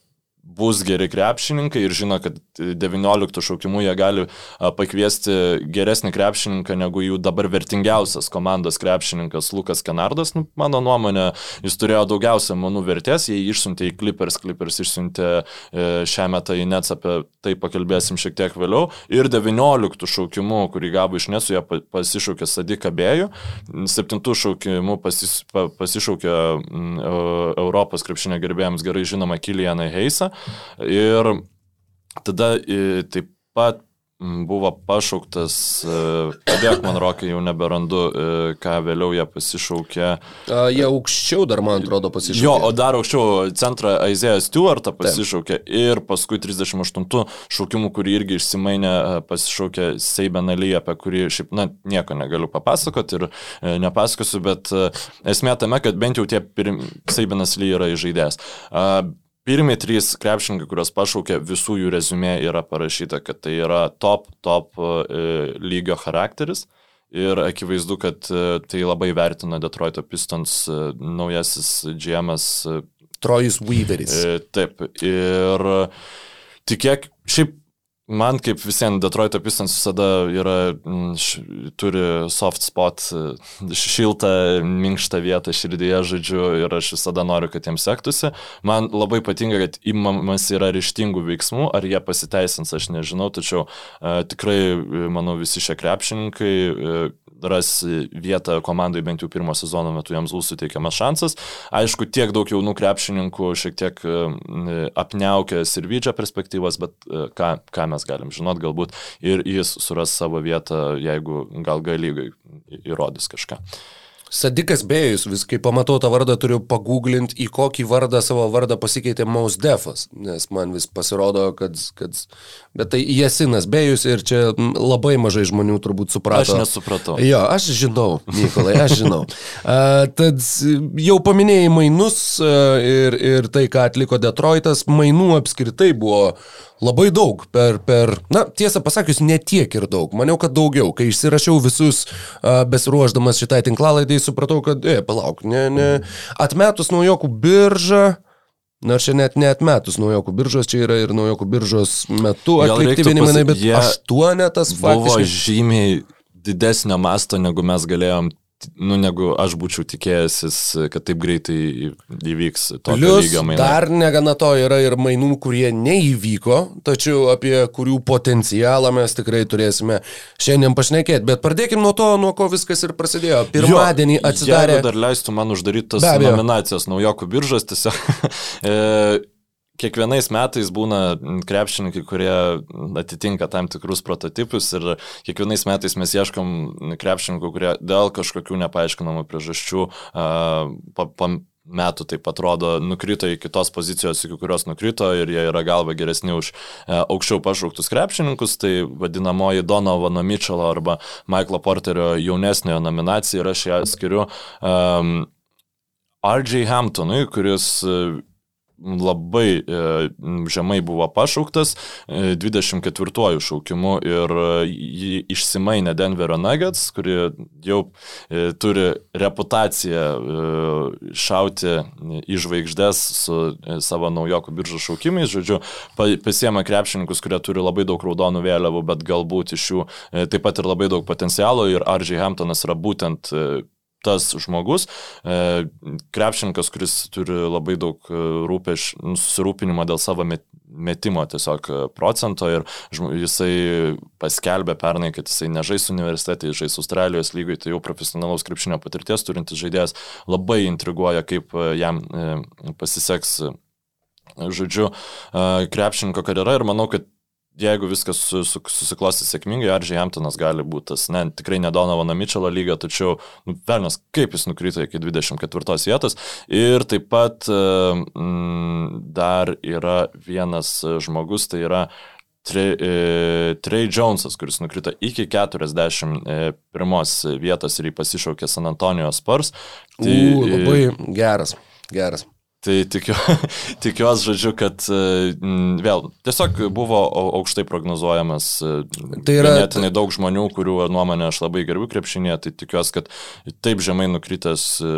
bus geri krepšininkai ir žino, kad 19 šaukimų jie gali pakviesti geresnį krepšininką negu jų dabar vertingiausias komandos krepšininkas Lukas Kenardas. Nu, mano nuomonė, jis turėjo daugiausia manų vertės, jie išsiuntė į Clippers, Clippers išsiuntė e, šią metą į Nets, apie tai pakalbėsim šiek tiek vėliau. Ir 19 šaukimų, kurį gavo iš Nesu, jie pasišaukė Sadiką Bėjų, 7 šaukimų pasis, pasišaukė Europos krepšinio gerbėjams gerai žinoma Kilianą Heisą. Ir tada taip pat buvo pašauktas, e, padėk man rokai, jau neberandu, e, ką vėliau jie pasišaukė. A, jie aukščiau dar, man atrodo, pasišaukė. Jo, o dar aukščiau centrą Aizėją Stewartą pasišaukė Taip. ir paskui 38 šaukimų, kurį irgi išsimainė, e, pasišaukė Seibenalį, apie kurį šiaip, na, nieko negaliu papasakoti ir nepasakosiu, bet esmė tame, kad bent jau tie pirm... Seibenas Ly yra įžaidęs. Pirmi trys krepšininkai, kuriuos pašaukė, visų jų rezumė yra parašyta, kad tai yra top, top e, lygio charakteris. Ir akivaizdu, kad e, tai labai vertina Detroito Pistons e, naujasis džiemas. Trojus Weaveris. Taip. Ir tikėk, šiaip Man kaip visiems Detroito Pistons visada yra, mm, š, turi soft spot, šiltą, minkštą vietą širdyje, žodžiu, ir aš visada noriu, kad jiems sektųsi. Man labai patinka, kad įmamas yra ryštingų veiksmų, ar jie pasiteisins, aš nežinau, tačiau e, tikrai, manau, visi šie krepšininkai e, ras vietą komandai bent jau pirmo sezono metu jiems bus suteikiamas šansas. Aišku, tiek daug jaunų krepšininkų šiek tiek e, apniaukia Sirvidžio perspektyvas, bet e, ką, ką mes galim žinot, galbūt ir jis suras savo vietą, jeigu gal galygai įrodys kažką. Sadikas Bėjus, vis kai pamatau tą vardą, turiu paguglinti, į kokį vardą savo vardą pasikeitė Mausdefas, nes man vis pasirodo, kad, kad... Bet tai Jesinas Bėjus ir čia labai mažai žmonių turbūt suprato. Aš nesupratau. Jo, aš žinau, Mykolai, aš žinau. uh, tad jau paminėjai mainus ir, ir tai, ką atliko Detroitas, mainų apskritai buvo Labai daug, per, per, na, tiesą pasakius, ne tiek ir daug, maniau, kad daugiau. Kai išsirašiau visus besiruoždamas šitai tinklalaidai, supratau, kad, e, palauk, ne, ne, atmetus naujokų biržą, Nors čia net neatmetus naujokų biržos, čia yra ir naujokų biržos metu atlikti vieni bet aštuonetas faktiškai. Buvo žymiai didesnio masto, negu mes galėjom nu, negu aš būčiau tikėjęsis, kad taip greitai įvyks tokio Plius, lygio mainai. dar negana to yra ir mainų, kurie neįvyko, tačiau apie kurių potencialą mes tikrai turėsime šiandien pašnekėti. Bet pradėkime nuo to, nuo ko viskas ir prasidėjo. Pirmadienį Jo, atsidarė. Jeigu dar leistų man uždaryti tas nominacijas naujokų biržas, tiesiog. <laughs> Kiekvienais metais būna krepšininkai, kurie atitinka tam tikrus prototipus ir kiekvienais metais mes ieškom krepšininkų, kurie dėl kažkokių nepaaiškinamų priežasčių a, pa, pa metų taip atrodo nukrito į kitos pozicijos, iki kurios nukrito ir jie yra galva geresni už aukščiau pašauktus krepšininkus, tai vadinamoji Donovano Mitchell arba Michaelo Porterio jaunesniojo nominacija ir aš ją skiriu um, R.J. Hamptonui, kuris labai e, žemai buvo pašauktas e, 24 šaukimu ir e, jį išsimainė Denverio Nuggets, kuri jau e, turi reputaciją e, šauti į žvaigždės su e, savo naujokų biržų šaukimais. Žodžiu, pa- pasiema krepšininkus, kurie turi labai daug raudonų vėliavų, bet galbūt iš jų e, taip pat ir labai daug potencialo ir R.J. Hamptonas yra būtent e, tas žmogus, e, krepšininkas, kuris turi labai daug e, rūpeš, nu, susirūpinimo dėl savo met- metimo tiesiog e, procento ir jisai paskelbė pernai, kad jisai nežais universitete, jis žais Australijos lygoje, tai jau profesionalaus krepšinio patirties turintis žaidėjas labai intriguoja, kaip jam pasiseks, žodžiu, krepšininko karjera ir manau, kad jeigu viskas su, su, susiklostys sėkmingai, Aržiai Hamptonas gali būti tas, ne, tikrai nedonovano Mitchelo lygio, tačiau, nu, velnas, kaip jis nukrito iki 24 vietos. Ir taip pat e, mm, dar yra vienas e, žmogus, tai yra Trey, e, Trey Jonesas, kuris nukrito iki 41 vietos ir jį pasišaukė San Antonijos Spurs. Tai, U, labai geras, geras. Tai tikiu, <laughs> tikiuosi, žodžiu, kad e, vėl tiesiog buvo au- aukštai prognozuojamas. e, Tai yra- Ganėtinai daug žmonių, kurių nuomonę aš labai gerbiu krepšinėje, tai tikiuosi, kad taip žemai nukritęs e,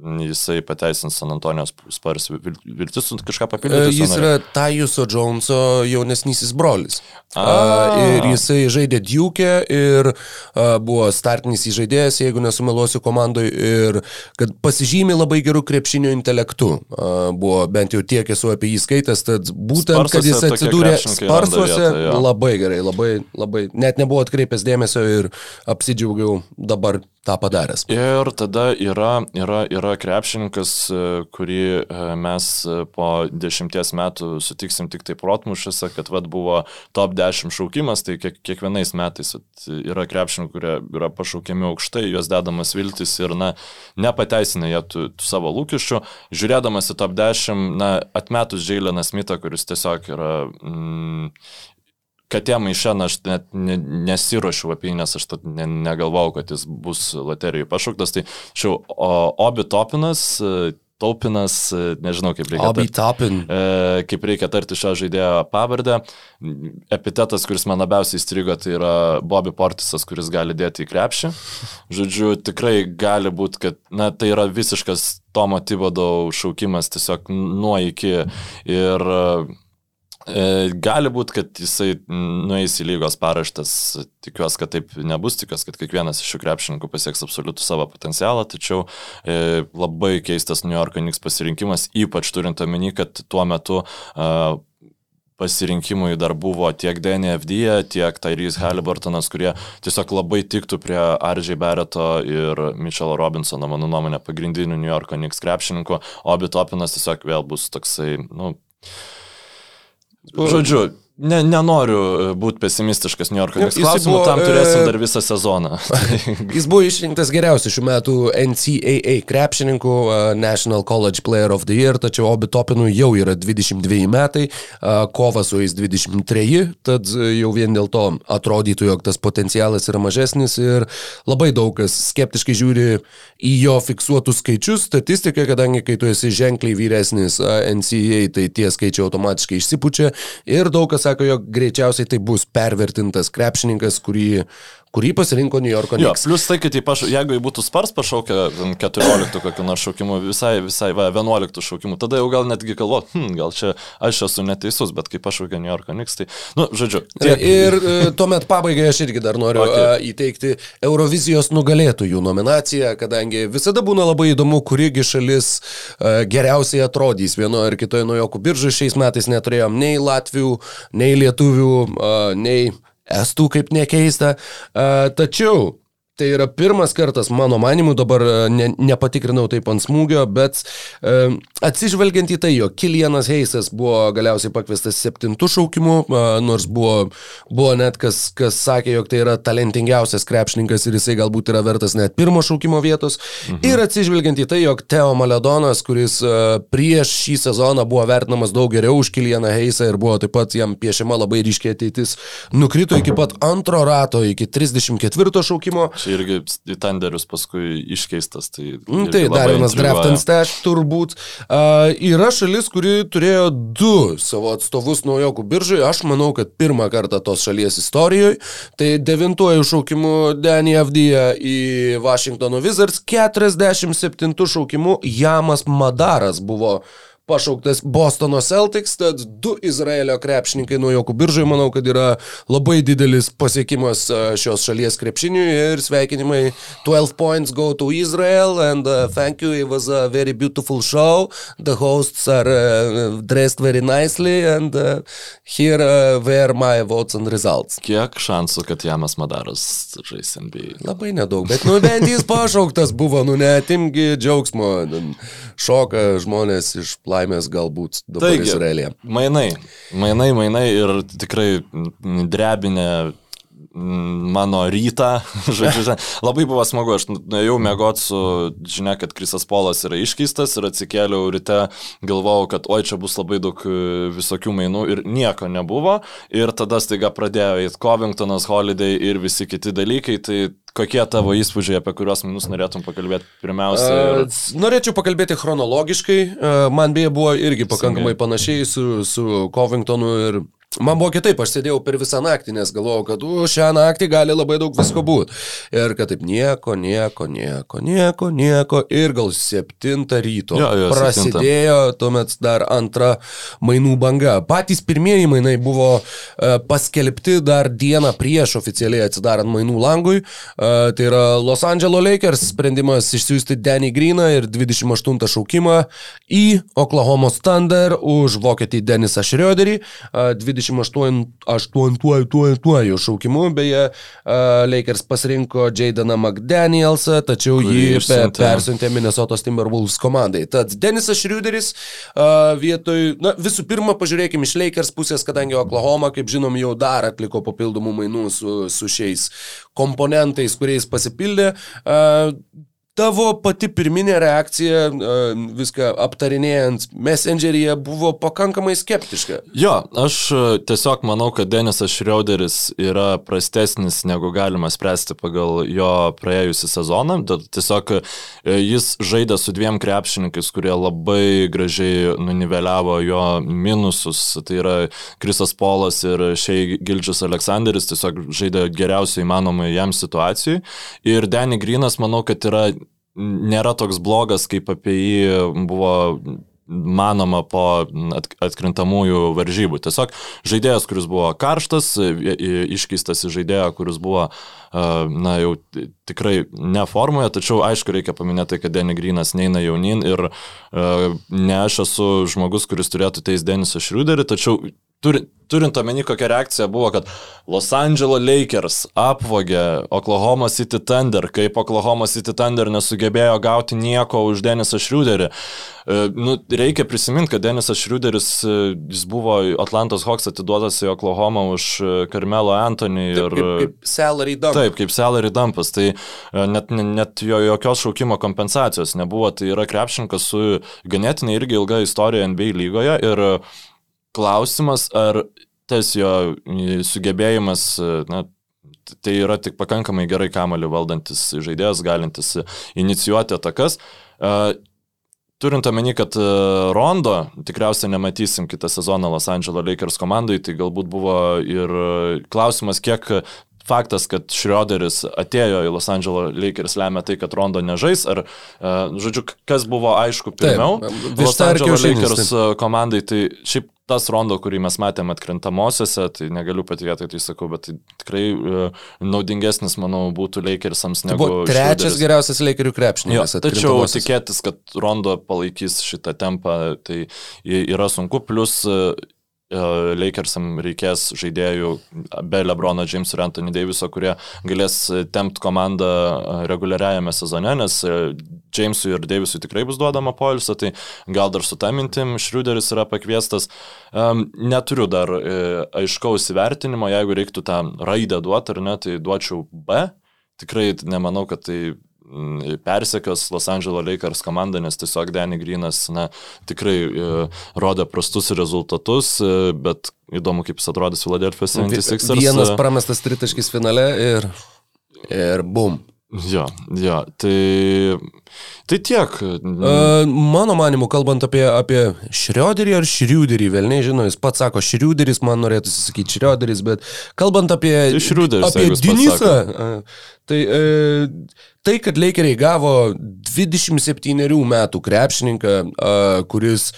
jisai pateisins San Antonijos spars vil- viltis kažką E, papildyti. Jis yra Tajuso Joneso jaunesnysis brolis. A. A, ir jisai žaidė Duke ir a, buvo startinis įžaidėjas, jeigu nesumeluosiu komandai, ir kad pasižymi labai gerų krepšinio intelektų. A, buvo bent jau tiek esu apie jį skaitęs, tad būtent, kad jis Sparsuose atsidūrė sparsuose, vietą, labai gerai, labai, labai, net nebuvo atkreipęs dėmesio ir apsidžiaugiau dabar tą padaręs. Ir tada yra, yra, yra krepšininkas, e, kurį e, mes e, po dešimties metų sutiksim tik tai protmušiuose, kad vad buvo top 10 šaukimas, tai kiek, kiekvienais metais vat, yra krepšininkų, kurie yra pašaukiami aukštai, juos dedamas viltis ir, na, nepateisina jie tų, tų savo lūkesčių. Žiūrėdamas į top 10, na, atmetus Džiailiną Smithą, kuris tiesiog yra... Mm, Katė maišė, na, aš net ne, nesiuošiu apie jį, nes aš ne, negalvau, kad jis bus loterijai pašauktas. Tai šiau, Obi Topinas, Taupinas, nežinau kaip reikia. Obi Topin. e, kaip reikia tarti šio žaidėjo pavardę. Epitetas, kuris man labiausiai įstrigo, tai yra Bobby Portisas, kuris gali dėti į krepšį. Žodžiu, tikrai gali būti, kad, na, tai yra visiškas Tomo Tibodo šaukimas tiesiog nuo iki. Ir gali būti, kad jisai nueis į lygos paraštas, tikiuosi, kad taip nebus, tikiuosi, kad kiekvienas iš šių krepšininkų pasieks absoliutų savo potencialą, tačiau e, labai keistas New York Knicks pasirinkimas, ypač turint omeny, kad tuo metu e, pasirinkimui dar buvo tiek Danny FD, tiek Tyrese Halliburtonas, kurie tiesiog labai tiktų prie RJ Barretto ir Mitchell Robinsono, mano nuomonė, pagrindinių New York Knicks krepšininkų, o Bitopinas tiesiog vėl bus toksai, nu, Žodžiu, ne, nenoriu būti pesimistiškas New York Knicks Jisai klausimu, buvo, tam turėsim e, dar visą sezoną. <laughs> Jis buvo išrinktas geriausiu šių metų NCAA krepšininku, uh, National College Player of the Year, tačiau Obi Topinui jau yra 22 metai, kova su jais 23, tad jau vien dėl to atrodytų, jog tas potencialas yra mažesnis ir labai daug kas skeptiškai žiūri į jo fiksuotus skaičius, statistiką, kadangi kai tu esi ženkliai vyresnis NCAA, tai tie skaičiai automatiškai išsipučia ir daug kas sako, jog greičiausiai tai bus pervertintas krepšininkas, kurį kurį pasirinko New Yorko Jo, Knicks. plus tai, kad paš... jeigu jį būtų spars pašaukę ten 14 kokiu nors šaukimu, visai, visai va, 11 šaukimu, tada jau gal netgi galvo, hm, gal čia aš esu neteisus, bet kai pašaukė New Yorko Knicks, tai, nu, žodžiu. Tiek. Ir e, tuomet pabaigai aš irgi dar noriu Okay. okay. įteikti Eurovizijos nugalėtojų nominaciją, kadangi visada būna labai įdomu, kurigi šalis e, geriausiai atrodys vienoje ar kitoje naujokų biržoje. Šiais metais neturėjom nei Latvių, nei Lietuvių, nei Estų, kaip nekeista. Tačiau Tai yra pirmas kartas, mano manimu, dabar e, ne, nepatikrinau taip ant smūgio, bet e, atsižvelgiant į tai, jog Kilianas Heisas buvo galiausiai pakviestas septintų šaukimų, e, nors buvo, buvo net kas, kas sakė, jog tai yra talentingiausias krepšininkas ir jisai galbūt yra vertas net pirmo šaukimo vietos. Mhm. Ir atsižvelgiant į tai, jog Teo Maledonas, kuris e, prieš šį sezoną buvo vertinamas daug geriau už Kilianą Heisą ir buvo taip pat jam piešiama labai ryškiai ateitis, nukrito iki pat antro rato, iki 34 šaukimo. Čia irgi į tenderius paskui iškeistas. Tai, irgi Tai dar vienas draft and stash turbūt. Uh, yra šalis, kuri turėjo du savo atstovus naujokų biržoje. Aš manau, kad pirmą kartą tos šalies istorijoje. Tai devintuoju šaukimu Danny Avdija į Washingtono Wizards, 47 šaukimu Jamas Madaras buvo pašauktas Bostono Celtics, tad du Izraelio krepšininkai nuo jokų biržai, manau, kad yra labai didelis pasiekimas a, šios šalies krepšiniui ir sveikinimai 12 points go to Israel and uh, thank you, it was a very beautiful show, the hosts are uh, dressed very nicely and uh, here uh, were my votes and results. Kiek šansų, kad Jamas Madaras žais NBA? Labai nedaug, bet nu bent jis pašauktas buvo, nu netimgi džiaugsmo, šoka žmonės iš laimės galbūt dabar Taigi, Izraelėje. Mainai, mainai, mainai ir tikrai drebinė mano rytą. <laughs> Žodžiu, labai buvo smagu, aš nuėjau mėgoti su žinia, kad Krisas Polas yra iškeistas ir atsikėliau ryte, galvojau, kad oi čia bus labai daug e, visokių mainų ir nieko nebuvo. Ir tada staiga pradėjo eiti Covingtonas, Holiday ir visi kiti dalykai. Tai kokie tavo įspūdžiai, apie kuriuos minus norėtum pakalbėti pirmiausia? Ir... Uh, norėčiau pakalbėti chronologiškai. Uh, man beje buvo irgi pakankamai panašiai su, su Covingtonu ir Man buvo kitaip, aš sėdėjau per visą naktį, nes galvojau, kad u, šią naktį gali labai daug visko būti. Ir kad taip nieko, nieko, nieko, nieko, nieko. Ir gal septintą ryto Jo, jo, prasidėjo tuomet dar antra mainų banga. Patys pirmieji mainai buvo e, paskelbti dar dieną prieš oficialiai atsidarant mainų langui. E, tai yra Los Angeles Lakers sprendimas išsiųsti Danny Greeną ir 28 šaukimą į Oklahoma Thunder už vokietį Denisą Šrioderį. E, 28 šaukimu, beje, Lakers pasirinko Jadaną McDanielsą, tačiau jį pe, persiuntė Minnesotos Timberwolves komandai. Tad Denisas Šriuderis vietoj, na visų pirma, pažiūrėkime iš Lakers pusės, kadangi Oklahoma, kaip žinom, jau dar atliko papildomų mainų su, su šiais komponentais, kuriais pasipildė. Tavo pati pirminė reakcija, e, viską aptarinėjant Messengeryje, buvo pakankamai skeptiška. Jo, aš e, tiesiog manau, kad Denisas Šrioderis yra prastesnis negu galima spręsti pagal jo praėjusią sezoną. Tiesiog e, jis žaidė su dviem krepšininkais, kurie labai gražiai nuniveliavo jo minusus. Tai yra Krisas Polas ir Šei Gildžius Aleksandris tiesiog žaidė geriausiai įmanomai jam situacijai. Ir Danny Grinas manau, kad yra nėra toks blogas, kaip apie jį buvo manoma po at- atkrintamųjų varžybų. Tiesiog žaidėjas, kuris buvo karštas, iškeistas į žaidėją, kuris buvo, na, jau ti- tikrai ne formoje, tačiau aišku reikia paminėti, kad Denny Grinas neina jaunin ir ne aš esu žmogus, kuris turėtų teis Denisą Šriuderį, tačiau turi, turint omeny, kokia reakcija buvo, kad Los Angeles Lakers apvogė Oklahoma City Thunder, kaip Oklahoma City Thunder nesugebėjo gauti nieko už Denisą Šriuderį. E, Nu, reikia prisiminti, kad Denisas Šriuderis, e, jis buvo Atlantos Hawks atiduotas į Oklahoma už e, Carmelo Anthony ir... Kaip, kaip salary dump. Taip, kaip salary dumpas, tai net, net jo jokios šaukimo kompensacijos nebuvo, tai yra krepšininkas su ganėtinai irgi ilga istorija NBA lygoje ir klausimas, ar tas jo e, sugebėjimas, e, na, tai yra tik pakankamai gerai kamalį valdantis žaidėjas, galintis inicijuoti atakas. E, turint omeny, kad Rondo tikriausiai nematysim kitą sezoną Los Angeles Lakers komandai, tai galbūt buvo ir klausimas, kiek faktas, kad Šrioderis atėjo į Los Angeles Lakers lemia tai, kad Rondo nežais, ar, žodžiu, kas buvo aišku pirmiau, Taip, Los Angeles Lakers komandai, tai šiaip tas rondo, kurį mes matėme atkrintamosiose, tai negaliu patikėti, tai sakau, bet tai tikrai uh, naudingesnis, manau, būtų Lakersams negu... Tai trečias šrioderis. geriausias Lakerių krepšininkas. Tačiau tikėtis, kad rondo palaikys šitą tempą, tai yra sunku, plus uh, Lakersam reikės žaidėjų be Lebrono Jameso ir Anthony Daviso, kurie galės tempt komandą reguliariajame sezone, nes Jamesui ir Davisui tikrai bus duodama poilsio, tai gal dar su tą mintim Šriuderis yra pakviestas. Neturiu dar e, aiškaus įvertinimo, jeigu reiktų tą raidę duoti ar ne, tai duočiau B. Tikrai nemanau, kad tai persekios Los Angeles Lakers komandą, nes tiesiog Danny Greenas na, tikrai e, rodė prastus rezultatus, e, bet įdomu, kaip jis atrodys Philadelphia 76ers. Vienas pramestas tritaškis finale ir, ir bum. Jo, jo, tai, tai tiek. Uh, mano manimu, kalbant apie, apie Šrioderį ar Šriuderį, vėl nežinau, jis pats sako Šriuderis, man norėtųsi sakyti Šrioderis, bet kalbant apie, tai Šriuderis, apie Dinisą, uh, tai, uh, tai, kad Lakeriai gavo 27 metų krepšininką, uh, kuris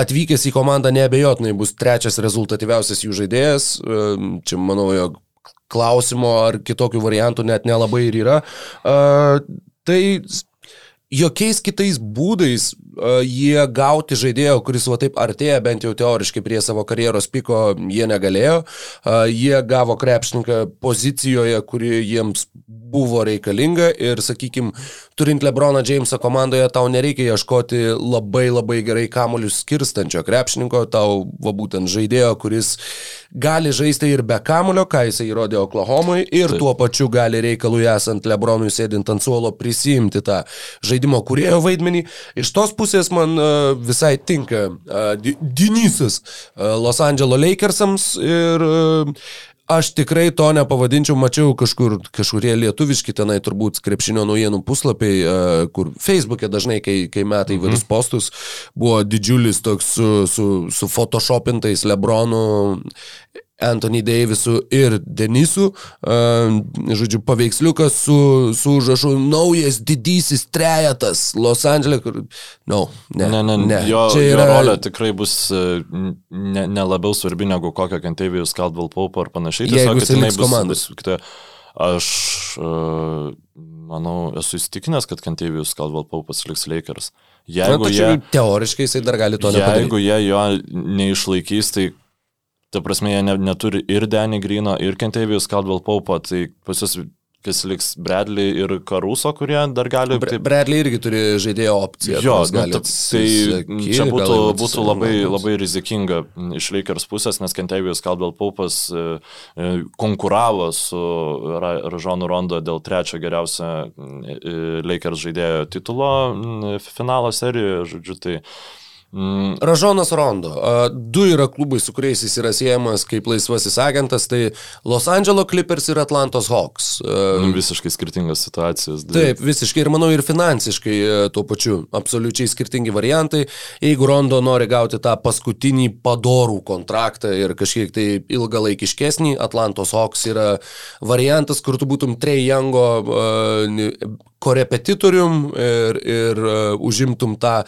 atvykęs į komandą neabejotinai bus trečias rezultatyviausias jų žaidėjas, uh, čia manau, jog klausimo ar kitokių variantų net nelabai ir yra. Uh, tai jokiais kitais būdais jie gauti žaidėjo, kuris va taip artėja bent jau teoriškai prie savo karjeros piko, jie negalėjo. Uh, jie gavo krepšininką pozicijoje, kuri jiems buvo reikalinga ir, sakykime, turint Lebroną Jamesą komandoje, tau nereikia ieškoti labai labai gerai kamuolius skirstančio krepšininko, tau va būtent žaidėjo, kuris gali žaisti ir be kamulio, ką jisai įrodė Oklahomui, ir tuo pačiu gali reikalui esant Lebronui sėdint ant suolo prisimti tą žaidimo kurėjo vaidmenį. Iš tos pusės man uh, visai tinka uh, Dinysas uh, Los Angeles Lakersams ir Aš tikrai to nepavadinčiau, mačiau kažkur, kažkurie lietuviški tenai turbūt krepšinio naujienų puslapiai, kur Facebook'e dažnai, kai, kai metai mhm. įvairius postus, buvo didžiulis toks su, su, su photoshopintais Lebronu Anthony Davisu ir Denisu, žodžiu, paveiksliukas su, su užrašu naujas didysis trejetas Los Andželė, kur... No, ne, ne, ne, ne. Jo, Čia yra... jo rolė tikrai bus ne, ne labiau svarbi negu kokią Kentavijus Caldwell Pope ar panašiai. Tiesiog, kad jinai bus komandos. Kita, aš uh, manau, esu įstikinęs, kad Kentavijus Caldwell Pope liks Lakers. Jeigu Na, jie, teoriškai jisai dar gali to nepadaryti. Jeigu jie jo neišlaikys, tai Ta prasme, jie ne, neturi ir Danny Grino, ir Kentavijus Caldwell Paupo, tai pas jūs kas liks Bradley ir Karuso, kurie dar gali... Taip... Bradley irgi turi žaidėjo opciją. Jo, nu, ta, tai čia būtų, būtų labai, labai rizikinga iš Lakers pusės, nes Kentavijus Caldwell Paupas e, e, konkuravo su Ražonu Rondo dėl trečio geriausio e, Lakers žaidėjo titulo finalo serijoje, žodžiu, tai Mm. Ražonas Rondo. Du yra klubai, su kuriais jis yra siejamas kaip laisvasis agentas, tai Los Angeles Clippers ir Atlantos Hawks. Nu, visiškai skirtingos situacijos. Dėl... Taip, visiškai ir manau ir finansiškai tuo pačiu. Absoliučiai skirtingi variantai. Jeigu Rondo nori gauti tą paskutinį padorų kontraktą ir kažkiek tai ilgalaikiškesnį, Atlantos Hawks yra variantas, kur tu būtum uh, korepetitorium ir, ir uh, užimtum tą,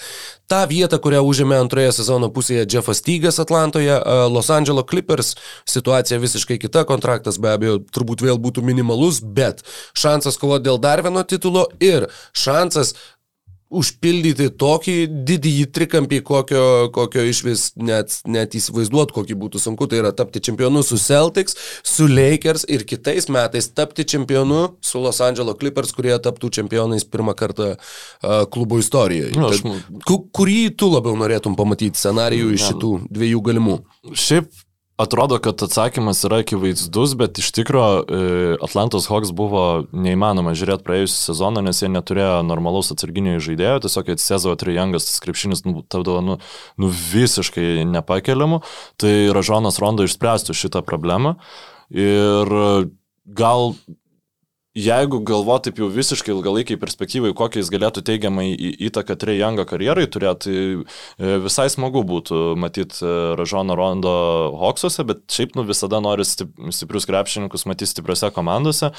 tą vietą, kurią užėmė antroje sezono pusėje Jeffas Tygas Atlantoje. Uh, Los Angeles Clippers situacija visiškai kita, kontraktas be abejo turbūt vėl būtų minimalus, bet šansas kovoti dėl dar vieno titulo ir šansas užpildyti tokį didįjį trikampį, kokio, kokio iš vis net, net įsivaizduot, kokį būtų sunku, tai yra tapti čempionu su Celtics, su Lakers ir kitais metais tapti čempionu su Los Angeles Clippers, kurie taptų čempionais pirmą kartą uh, klubo istorijoje. Nu, aš... Kurį tu labiau norėtum pamatyti scenarijų iš šitų dviejų galimų? Šiaip Atrodo, kad atsakymas yra akivaizdus, bet iš tikrųjų e, Atlantos Hawks buvo neįmanoma žiūrėti praėjusią sezoną, nes jie neturėjo normalaus atsarginio žaidėjo, tiesiog atsisėsdavo trijangas, tas krepšinis nu, tapdavo nu, nu visiškai nepakeliamu, tai Ražonas Rondo išspręstų šitą problemą. Ir gal jeigu galvo taip jau visiškai ilgalaikiai perspektyvai, kokią jis galėtų teigiamai įtaką Trejango karjerai turėti, tai visai smagu būtų matyti e, Ražono Rondo Hoksuose, bet šiaip nu visada nori stiprius krepšininkus matyti stipriose komandose.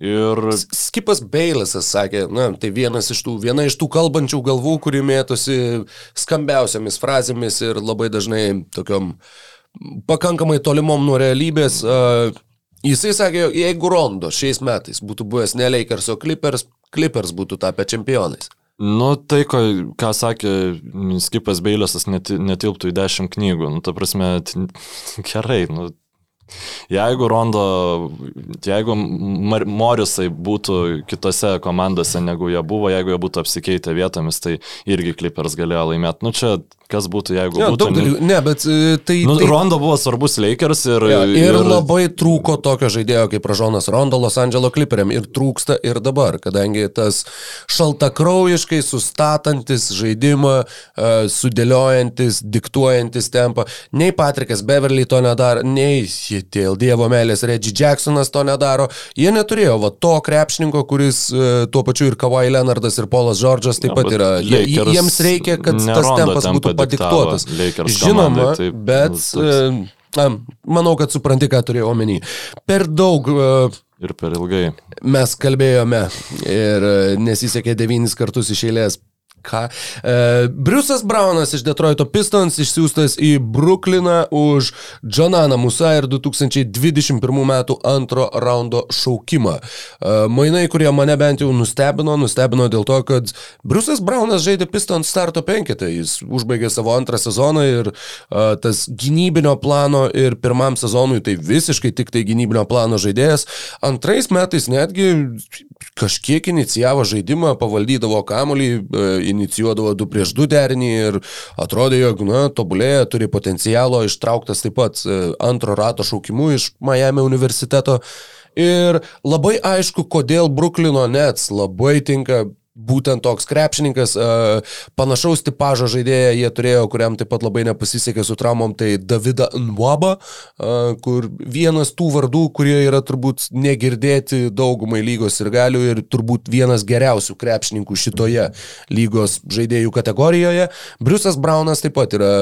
Ir... Skipas Beilasas sakė, na, tai vienas iš tų, viena iš tų kalbančių galvų, kuri mėtosi skambiausiamis frazėmis ir labai dažnai tokiom pakankamai tolimom nuo realybės. Uh, Jisai sakė, jeigu Rondo šiais metais būtų buvęs ne Lakers, o Clippers, Clippers būtų tapę čempionais. Nu, tai, ko, ką sakė Skipas Beilėsas, net, netilptų į dešimt knygų. Nu, ta prasme, <laughs> gerai, nu, Jeigu Rondo, jeigu Morisai būtų kitose komandose negu jie buvo, jeigu jie būtų apsikeitę vietomis, tai irgi Clippers galėjo laimėti. Nu čia kas būtų, jeigu ja, būtų. Daug, ne, bet e, tai... Nu, tai... Rondo buvo svarbus Lakers ir, ja, ir... Ir labai trūko tokio žaidėjo kaip Ražonas Rondo Los Angeles Clipperiam ir trūksta ir dabar, kadangi tas šaltakraujiškai sustatantis žaidimą, e, sudėliojantis, diktuojantis tempą, nei Patrikas Beverly to nedaro, nei dėl Dievo meilės Reggie Jacksonas to nedaro. Jie neturėjo va to krepšininko, kuris e, tuo pačiu ir Kawhi Leonardas ir Polas Džordžas taip ja, pat yra. Jie, jiems reikia, kad tas tempas būtų padiktuotas. Žinoma, tai, bet nu, a, manau, kad supranti, ką turėjau omeny. Per daug a, Ir per ilgai. Mes kalbėjome ir nesisekė devynis kartus iš eilės Ką? E, Briusas Braunas iš Detroito Pistons išsiųstas į Brukliną už Jonaną Musa ir 2021 metų antro raundo šaukimą. E, mainai, kurie mane bent jau nustebino, nustebino dėl to, kad Briusas Braunas žaidė Pistons starto penketą, jis užbaigė savo antrą sezoną ir e, tas gynybinio plano ir pirmam sezonui tai visiškai tik tai gynybinio plano žaidėjas. Antrais metais netgi kažkiek inicijavo žaidimą, pavaldydavo kamolį, e, inicijuodavo 2 prieš 2 derinį ir atrodė, jog, na, tobulėja, turi potencialo, ištrauktas taip pat e, antro rato šaukimu iš Miami universiteto. Ir labai aišku, kodėl Bruklino Nets labai tinka būtent toks krepšininkas, panašaus tipožo žaidėją jie turėjo, kuriam taip pat labai nepasisekė su traumom, tai Davida Nwaba, kur vienas tų vardų, kurie yra turbūt negirdėti daugumai lygos ir galių ir turbūt vienas geriausių krepšininkų šitoje lygos žaidėjų kategorijoje. Briusas Braunas taip pat yra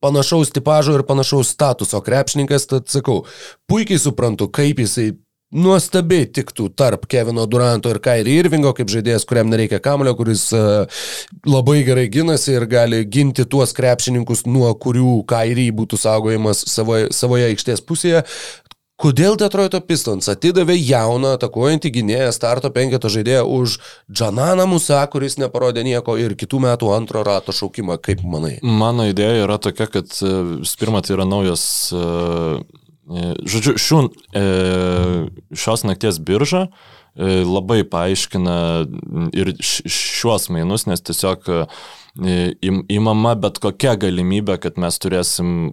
panašaus tipožo ir panašaus statuso krepšininkas, tad sakau, puikiai suprantu, kaip jisai nuostabiai tiktų tarp Kevino Duranto ir Kairi Irvingo, kaip žaidėjas, kuriam nereikia kamulio, kuris uh, labai gerai ginasi ir gali ginti tuos krepšininkus, nuo kurių Kairi būtų saugojimas savoje, savoje aikštės pusėje. Kodėl Detroito Pistons atidavė jauną atakuojantį gynėją starto penketo žaidėją už Džananą Musa, kuris neparodė nieko ir kitų metų antro rato šaukimą, kaip manai? Mano idėja yra tokia, kad e, pirma tai yra naujas uh, E, žodžiu, šių, e, šios nakties birža e, labai paaiškina ir šiuos mainus, nes tiesiog įmama bet kokia galimybė, kad mes turėsim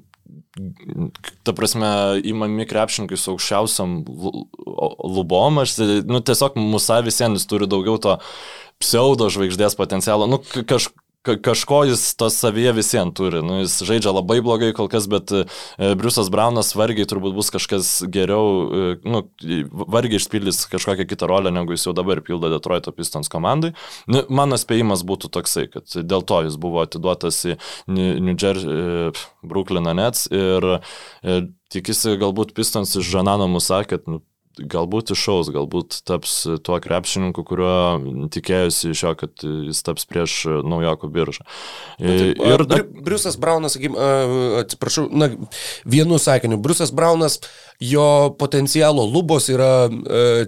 ta prasme, įmami krepšininkai su aukščiausiam lubom, aš, nu, tiesiog Musa visiems turi daugiau to pseudo žvaigždės potencialo, nu, kažkaip kažko jis tos savyje visiems turi. Nu, jis žaidžia labai blogai kol kas, bet e, Briusas Braunas vargiai turbūt bus kažkas geriau, e, nu, vargiai išpildys kažkokią kitą rolę, negu jis jau dabar pildo Detroito Pistons komandai. Nu, mano spėjimas būtų toksai, kad dėl to jis buvo atiduotas į New Jersey, e, Brooklyną Nets ir tikisi galbūt Pistons iš Žanano Musa, kad nu, galbūt išaus, galbūt taps tuo krepšininku, kuriuo tikėjusi iš jo, kad jis taps prieš naujoko biržą. Taip, ir Bri Briusas Braunas, sakykim, atsiprašau, na, vienu sakiniu, Briusas Braunas, jo potencialo lubos yra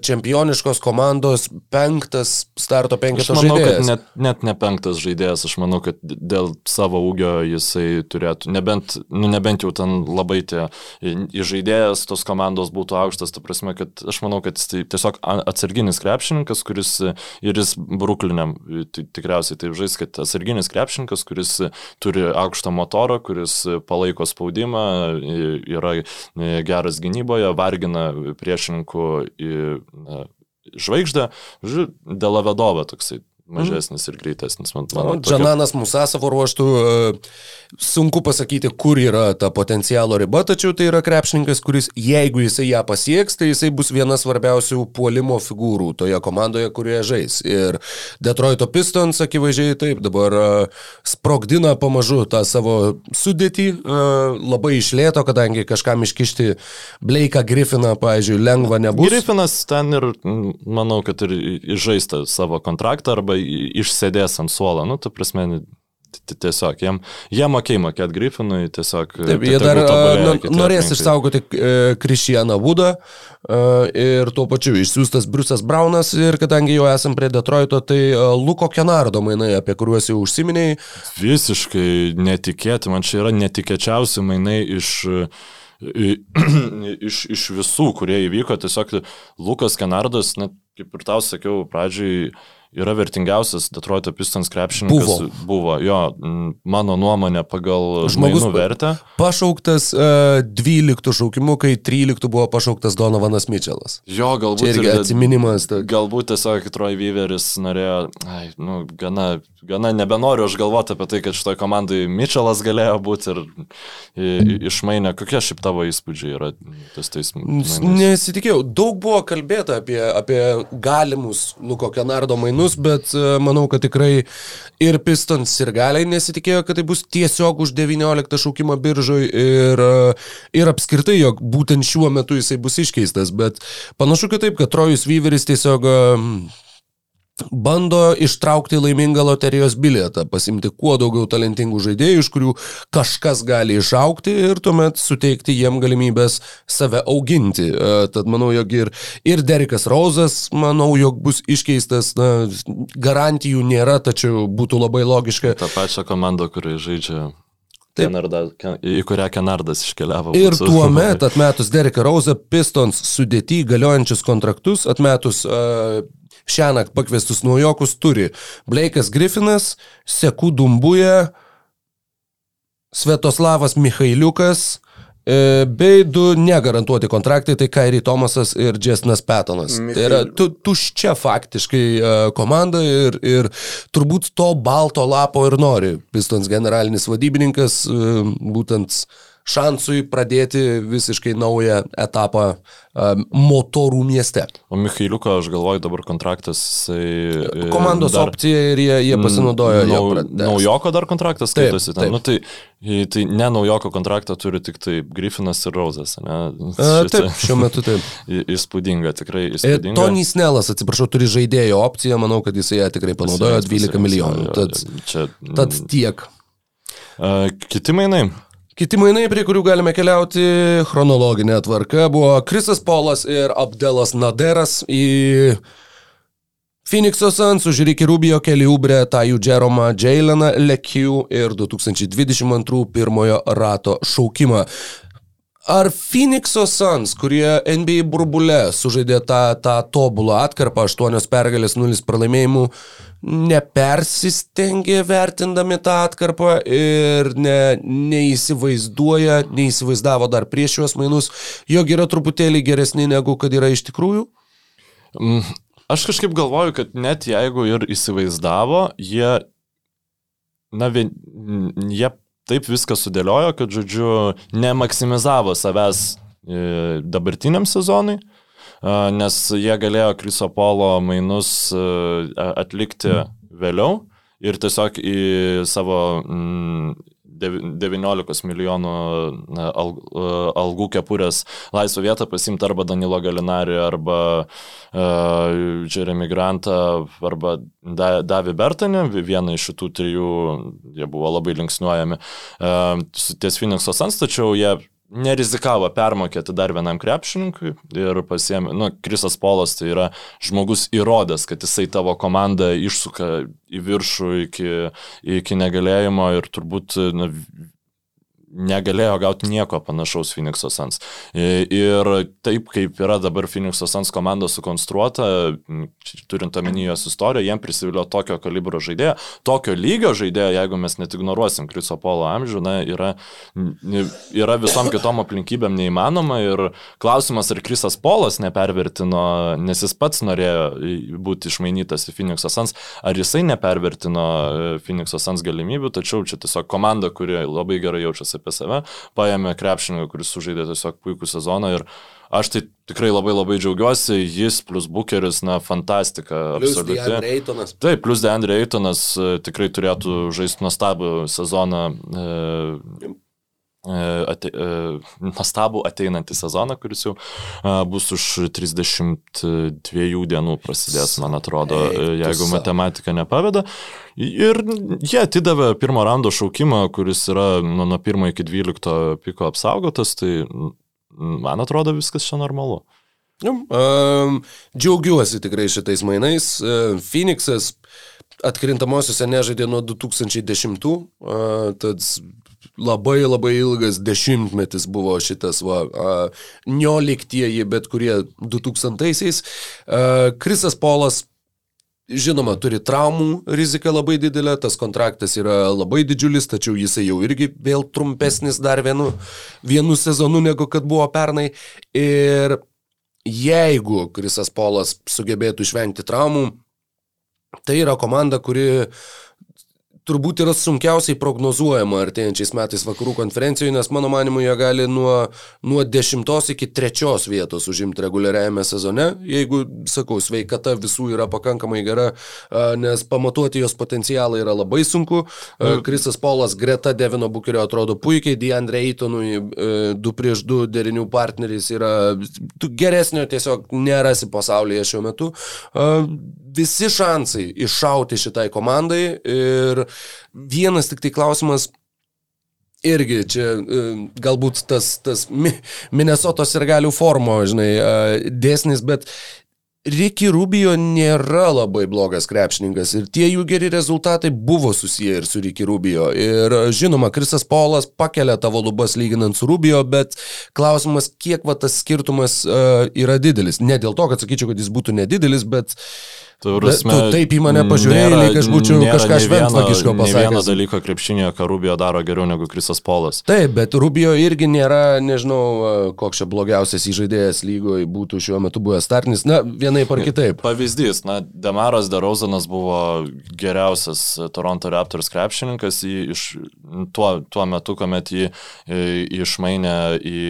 čempioniškos komandos penktas starto penketo žaidėjas. Aš manau, žaidėjas. kad net, net ne penktas žaidėjas, aš manau, kad dėl savo ūgio jisai turėtų, nebent, nu, nebent jau ten labai tie žaidėjas tos komandos būtų aukštas, ta prasme, kad aš manau, kad jis tai tiesiog atsarginis krepšininkas, kuris ir jis Brukliniam tikriausiai taip žais, kad atsarginis krepšininkas, kuris turi aukštą motorą, kuris palaiko spaudimą, yra geras gynyboje, vargina priešininkų žvaigždę, dėl Vedovą toksai mažesnis ir greitesnis. Man, man Džananas tokia... Musa savo ruoštų sunku pasakyti, kur yra ta potencialo riba, tačiau tai yra krepšininkas, kuris, jeigu jisai ją pasieks, tai jisai bus viena svarbiausių puolimo figūrų toje komandoje, kurioje žais. Ir Detroito Pistons, akivaizdžiai taip, dabar sprogdina pamažu tą savo sudėtį, labai išlėto, kadangi kažkam iškišti Blake'ą Griffiną, pavyzdžiui, lengva nebus. Griffinas ten ir, manau, kad ir išžaista savo kontraktą arba išsėdės ant suolo. Nu, tu prasme, Tiesiog, jiem, jie mokėjai mokėti Griffinui, tiesiog. Taip, jie dar norės išsaugoti e, Krišianą Vudą ir tuo pačiu išsiųstas Briusas Braunas ir kadangi jau esam prie Detroito, tai Luko Kenardo mainai, apie kuriuos jau užsiminėjai. Visiškai netikėti, man čia yra netikėčiausi mainai iš <clears throat> iš, iš visų, kurie įvyko, tiesiog Lukas Kenardas, net kaip ir tau sakiau pradžiai, yra vertingiausias Detroito Pistons krepšininkas. Buvo. Buvo, jo, mano nuomonė pagal žmogus vertę. Pašauktas uh, e, 12 šaukimu, kai 13 buvo pašauktas Donovanas Mitčelas. Jo, galbūt. Čia irgi atsiminimas. Ta... Galbūt tiesiog Troy Weaveris norėjo, ai, nu, gana, gana nebenoriu aš galvoti apie tai, kad šitoje komandai Mitčelas galėjo būti ir išmainė. Kokie šiaip tavo įspūdžiai yra ties tais? Nesitikėjau. Daug buvo kalbėta apie, apie galimus Luko Kenardo mainus planus, bet e, manau, kad tikrai ir Pistons ir galiai nesitikėjo, kad tai bus tiesiog už 19 šaukimą biržoj ir, e, ir apskritai, jog būtent šiuo metu jisai bus iškeistas, bet panašu, kad taip, kad Trojus Vyveris tiesiog e, bando ištraukti laimingą loterijos bilietą, pasimti kuo daugiau talentingų žaidėjų, iš kurių kažkas gali išaukti ir tuomet suteikti jiem galimybės save auginti. E, tad manau, jog ir, ir Derikas Rozas, manau, jog bus iškeistas, na, garantijų nėra, tačiau būtų labai logiška. Ta pačia komanda, kuri žaidžia Kenarda, į kurią Kenardas iškeliavo. Ir tuo metu atmetus Dereką Rauzą, Pistons sudėti galiojančius kontraktus, atmetus uh, šią naktį pakviestus naujokus turi Blake'as Griffinas, Sekų Dumbuja, Svetoslavas Mikhailiukas, e, bei du negarantuoti kontraktai, tai Kairi Tomasas ir Jestinas Petonas. Tai yra tu, tuščia faktiškai e, komanda ir, ir turbūt to balto lapo ir nori Pistons generalinis vadybininkas, e, būtent šansui pradėti visiškai naują etapą motorų mieste. O Mikhailiuko, aš galvoju, dabar kontraktas. Jisai, e, Komandos dar, opcija ir jie, jie pasinaudojo nau, jo. Naujoko dar kontraktas skaitosi. Taip, taip. Nu, tai, tai ne naujoko kontraktą turi tik tai Griffinas ir Rozas. Ne? A, taip, šiuo metu taip. <laughs> Įspūdinga, tikrai e, įspūdinga. Tony Snelas, atsiprašau, turi žaidėjo opciją, manau, kad jisai ją tikrai panaudojo 12 milijonų. Tad, čia, tad tiek. Uh, kiti mainai. Kiti mainai, prie kurių galime keliauti chronologinė tvarka, buvo Krisas Polas ir Abdelas Naderas į Phoenix'o Suns už Ricky Rubio, Kelly Ubre, Tajų Jeromą, Jaileną Lekiu ir 2022 pirmojo rato šaukimą. Ar Phoenix'o Suns, kurie NBA burbule sužaidė tą, tą tobulą atkarpą, 8 pergalės, 0 pralaimėjimų, nepersistengė vertindami tą atkarpą ir ne, neįsivaizduoja, neįsivaizdavo dar prieš juos mainus, jog yra truputėlį geresni negu kad yra iš tikrųjų? Mm, aš kažkaip galvoju, kad net jeigu ir įsivaizdavo, jie, na, vien, jie taip viską sudėliojo, kad, žodžiu, nemaksimizavo savęs e, dabartiniam sezonui nes jie galėjo Kriso Polo mainus atlikti vėliau ir tiesiog į savo 19 milijonų algų kepurės laisvą vietą pasimti arba Danilo Galinari, arba uh, Jeremy Grantą, arba Davį Bertanį, vieną iš šitų trijų, jie buvo labai linksniuojami uh, ties Phoenix'o Sans, tačiau jie nerizikavo permokėti dar vienam krepšininkui ir pasiemė, nu, Krisas Polas tai yra žmogus įrodęs, kad jisai tavo komandą išsuka į viršų iki, iki negalėjimo ir turbūt nu, negalėjo gauti nieko panašaus Phoenix'o Suns. Ir taip kaip yra dabar Phoenix'o Suns komanda sukonstruota, turint omeny jos istoriją, jiem prisivilio tokio kalibro žaidėjo, tokio lygio žaidėjo, jeigu mes net ignoruosim Kriso Polo amžių, na, yra, yra visom kitom aplinkybėm neįmanoma ir klausimas, ar Krisas Polas nepervertino, nes jis pats norėjo būti išmainytas į Phoenix'o Suns, ar jisai nepervertino e, Phoenix'o Suns galimybių, tačiau čia tiesiog komanda, kuri labai gerai jaučiasi apie save, paėmė krepšininką, kuris sužaidė tiesiog puikų sezoną ir aš tai tikrai labai labai džiaugiuosi, jis plus Bucheris, na, fantastika. Absoliuti. Taip, plus Deandre Eitonas e, tikrai turėtų žaisti nuostabų sezoną. E ate, e, nuostabų ateinantį sezoną, kuris jau e, bus už 32 dienų prasidės, man atrodo, jeigu matematika nepaveda. Ir jie atidavė pirmo rando šaukimą, kuris yra nu, nuo 1 iki 12 piko apsaugotas, tai man atrodo viskas čia normalu. Um, džiaugiuosi tikrai šitais mainais. Phoenixas atkrintamosiose nežaidė nuo 2010, uh, tad labai labai ilgas dešimtmetis buvo šitas, va, nioliktieji, bet kurie 2000-aisiais. Uh, Krisas Polas Žinoma, turi traumų riziką labai didelę, tas kontraktas yra labai didžiulis, tačiau jisai jau irgi vėl trumpesnis dar vienu, vienu sezonu negu kad buvo pernai. Ir jeigu Krisas Polas sugebėtų išvengti traumų, tai yra komanda, kuri uh, turbūt yra sunkiausiai prognozuojama artėjančiais metais vakarų konferencijoje, nes mano manimu jie gali nuo, nuo 10 iki 3 vietos užimti reguliariajame sezone, jeigu, sakau, sveikata visų yra pakankamai gera, nes pamatuoti jos potencialą yra labai sunku. Krisas Polas greta Devino Bukerio atrodo puikiai, Deandre Eitonui 2 prieš 2 derinių partneris yra geresnio tiesiog nerasi pasaulyje šiuo metu. Visi šansai iššauti šitai komandai ir Vienas tik tai klausimas, irgi čia e, galbūt tas, tas Minnesotos ir galių formo, žinai, e, dėsnis, bet Ricky Rubio nėra labai blogas krepšininkas ir tie jų geri rezultatai buvo susiję ir su Ricky Rubio. Ir žinoma, Krisas Polas pakelia tavo lubas lyginant su Rubio, bet klausimas, kiek va tas skirtumas uh, yra didelis. Ne dėl to, kad sakyčiau, kad jis būtų nedidelis, bet uh, Prasme, tu taip į mane pažiūrėjai, lyg aš būčiau kažką šventvagiško pasakęs. Ne vieno dalyko krepšinėje, ką Rubio daro geriau negu Krisas Polas. Taip, bet Rubio irgi nėra, nežinau, koks čia blogiausias įžaidėjas lygoje būtų šiuo metu buvęs startinis, na, vienai par kitaip. Pavyzdys, na, Demaras Derozanas buvo geriausias Toronto Raptors krepšininkas iš tuo, tuo metu, kuomet jį išmainė į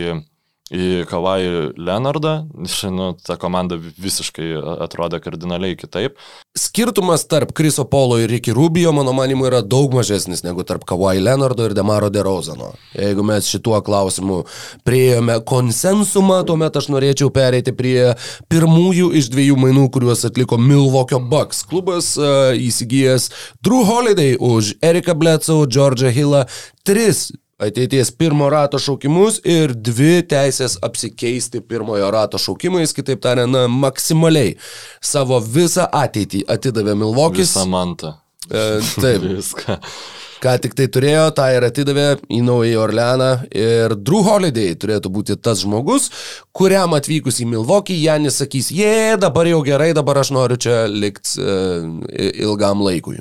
į Kawai Leonardą, nu, ta komanda visiškai atrodė kardinaliai kitaip. Skirtumas tarp Kriso Polo ir Ricky Rubio, mano manimu, yra daug mažesnis negu tarp Kawai Leonardo ir Demaro DeRozano. Jeigu mes šituo klausimu prieėjome konsensumą, tuomet aš norėčiau pereiti prie pirmųjų iš dviejų mainų, kuriuos atliko Milwaukee Bucks. Klubas uh, įsigijęs Drew Holiday už Erika Bledsoe, Georgia Hillą, tris ateities pirmo rato šaukimus ir dvi teisės apsikeisti pirmojo rato šaukimais, kitaip tariant, na, maksimaliai savo visą ateitį atidavė Milvokis. Visą mantą. E, taip. <laughs> Viską. Ką tik tai turėjo, tą ir atidavė į Naująjį Orleaną ir Drew Holiday turėtų būti tas žmogus, kuriam atvykus į Milvokį Janis sakys, jie, dabar jau gerai, dabar aš noriu čia likti e, ilgam laikui.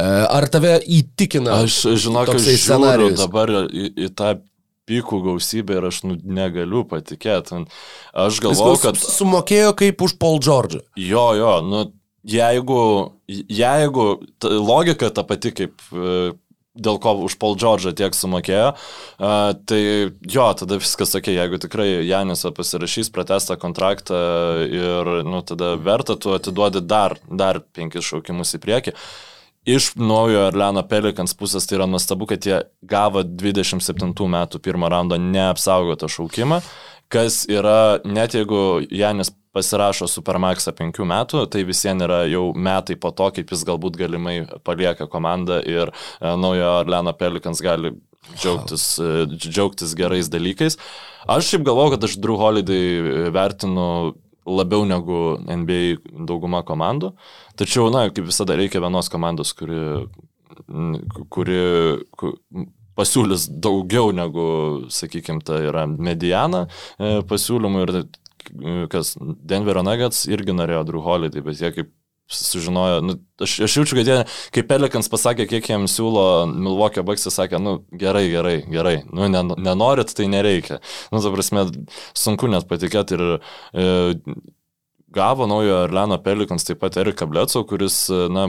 E, ar tave įtikina? Aš žinok, aš žiūriu dabar į, į tą pykų gausybę ir aš nu, negaliu patikėti. Aš galvoju, kad... Sumokėjo kaip už Paul George. Jo, jo, nu, jeigu, jeigu ta logika ta pati kaip e, dėl ko už Paul George tiek sumokėjo, uh, tai jo, tada viskas sakė, jeigu tikrai Janis pasirašys pratestą kontraktą ir, nu, tada verta tu atiduodi dar, dar penkis šaukimus į priekį. Uh, iš naujo Orleano Pelikans pusės tai yra nuostabu, kad jie gavo 27 metų pirmą raundą neapsaugotą šaukimą, kas yra, net jeigu Janis pasirašo Supermaxą 5 metų, tai visiems yra jau metai po to, kaip jis galbūt galimai palieka komandą ir e, naujo Orleano Pelikans gali džiaugtis, e, džiaugtis gerais dalykais. Aš šiaip galvoju, kad aš Drew Holiday vertinu labiau negu NBA dauguma komandų. Tačiau, na, kaip visada, reikia vienos komandos, kuri, kuri, kuri pasiūlys daugiau negu, sakykime, tai yra mediana e, pasiūlymų ir kas Denverio Nuggets irgi norėjo Drew Holiday, bet jie kaip sužinojo, nu, aš, aš jaučiu, kad jie, kai Pelikans pasakė, kiek jiems siūlo Bucks, jis sakė, nu, gerai, gerai, gerai, nu, nenorit, tai nereikia. Nu, ta prasme, sunku net patikėti ir e, gavo naujo Arleno Pelikans taip pat Erika Bledso, kuris, na,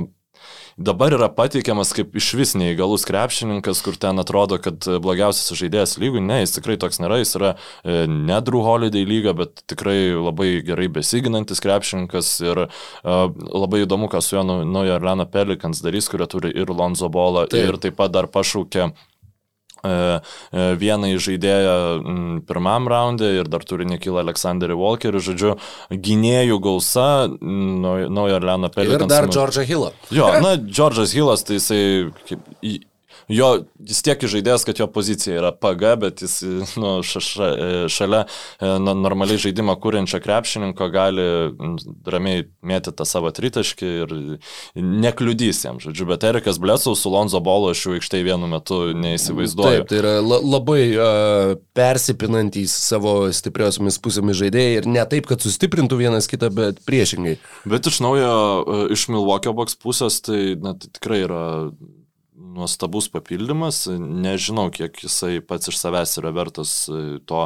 dabar yra pateikiamas kaip iš vis neįgalus krepšininkas, kur ten atrodo, kad blogiausias žaidėjas lygų. Ne, jis tikrai toks nėra, jis yra e, ne Drew Holiday lyga, bet tikrai labai gerai besiginantis krepšininkas ir uh, labai įdomu, ką su juo naujo Arlena Pelikans darys, kurie turi ir Lonzo Bolą taip. ir taip pat dar pašaukė e, vieną žaidėją pirmam raundė ir dar turi Nikilą Aleksandrį Walkerį, žodžiu, gynėjų gausa, naujo Orleano Pelikans. Ir dar Džordžą Hillą. Jo, na, Džordžas Hillas, tai jisai kaip, jo, jis tiek žaidėjas, kad jo pozicija yra paga, bet jis nu, ša, ša, šalia nu, normaliai žaidimą kūrenčio krepšininko gali ramiai mėti tą savo tritaškį ir nekliudys jam, žodžiu, bet Erikas Blesau su Lonzo Bolo aš jau aikštai vienu metu neįsivaizduoju. Taip, tai yra la, labai uh, persipinantys savo stipriosiomis pusėmis žaidėjai ir ne taip, kad sustiprintų vienas kitą, bet priešingai. Bet iš naujo, iš Milwaukee box pusės, tai, na, tai tikrai yra nuostabus papildymas, nežinau, kiek jisai pats iš savęs yra vertas e, to,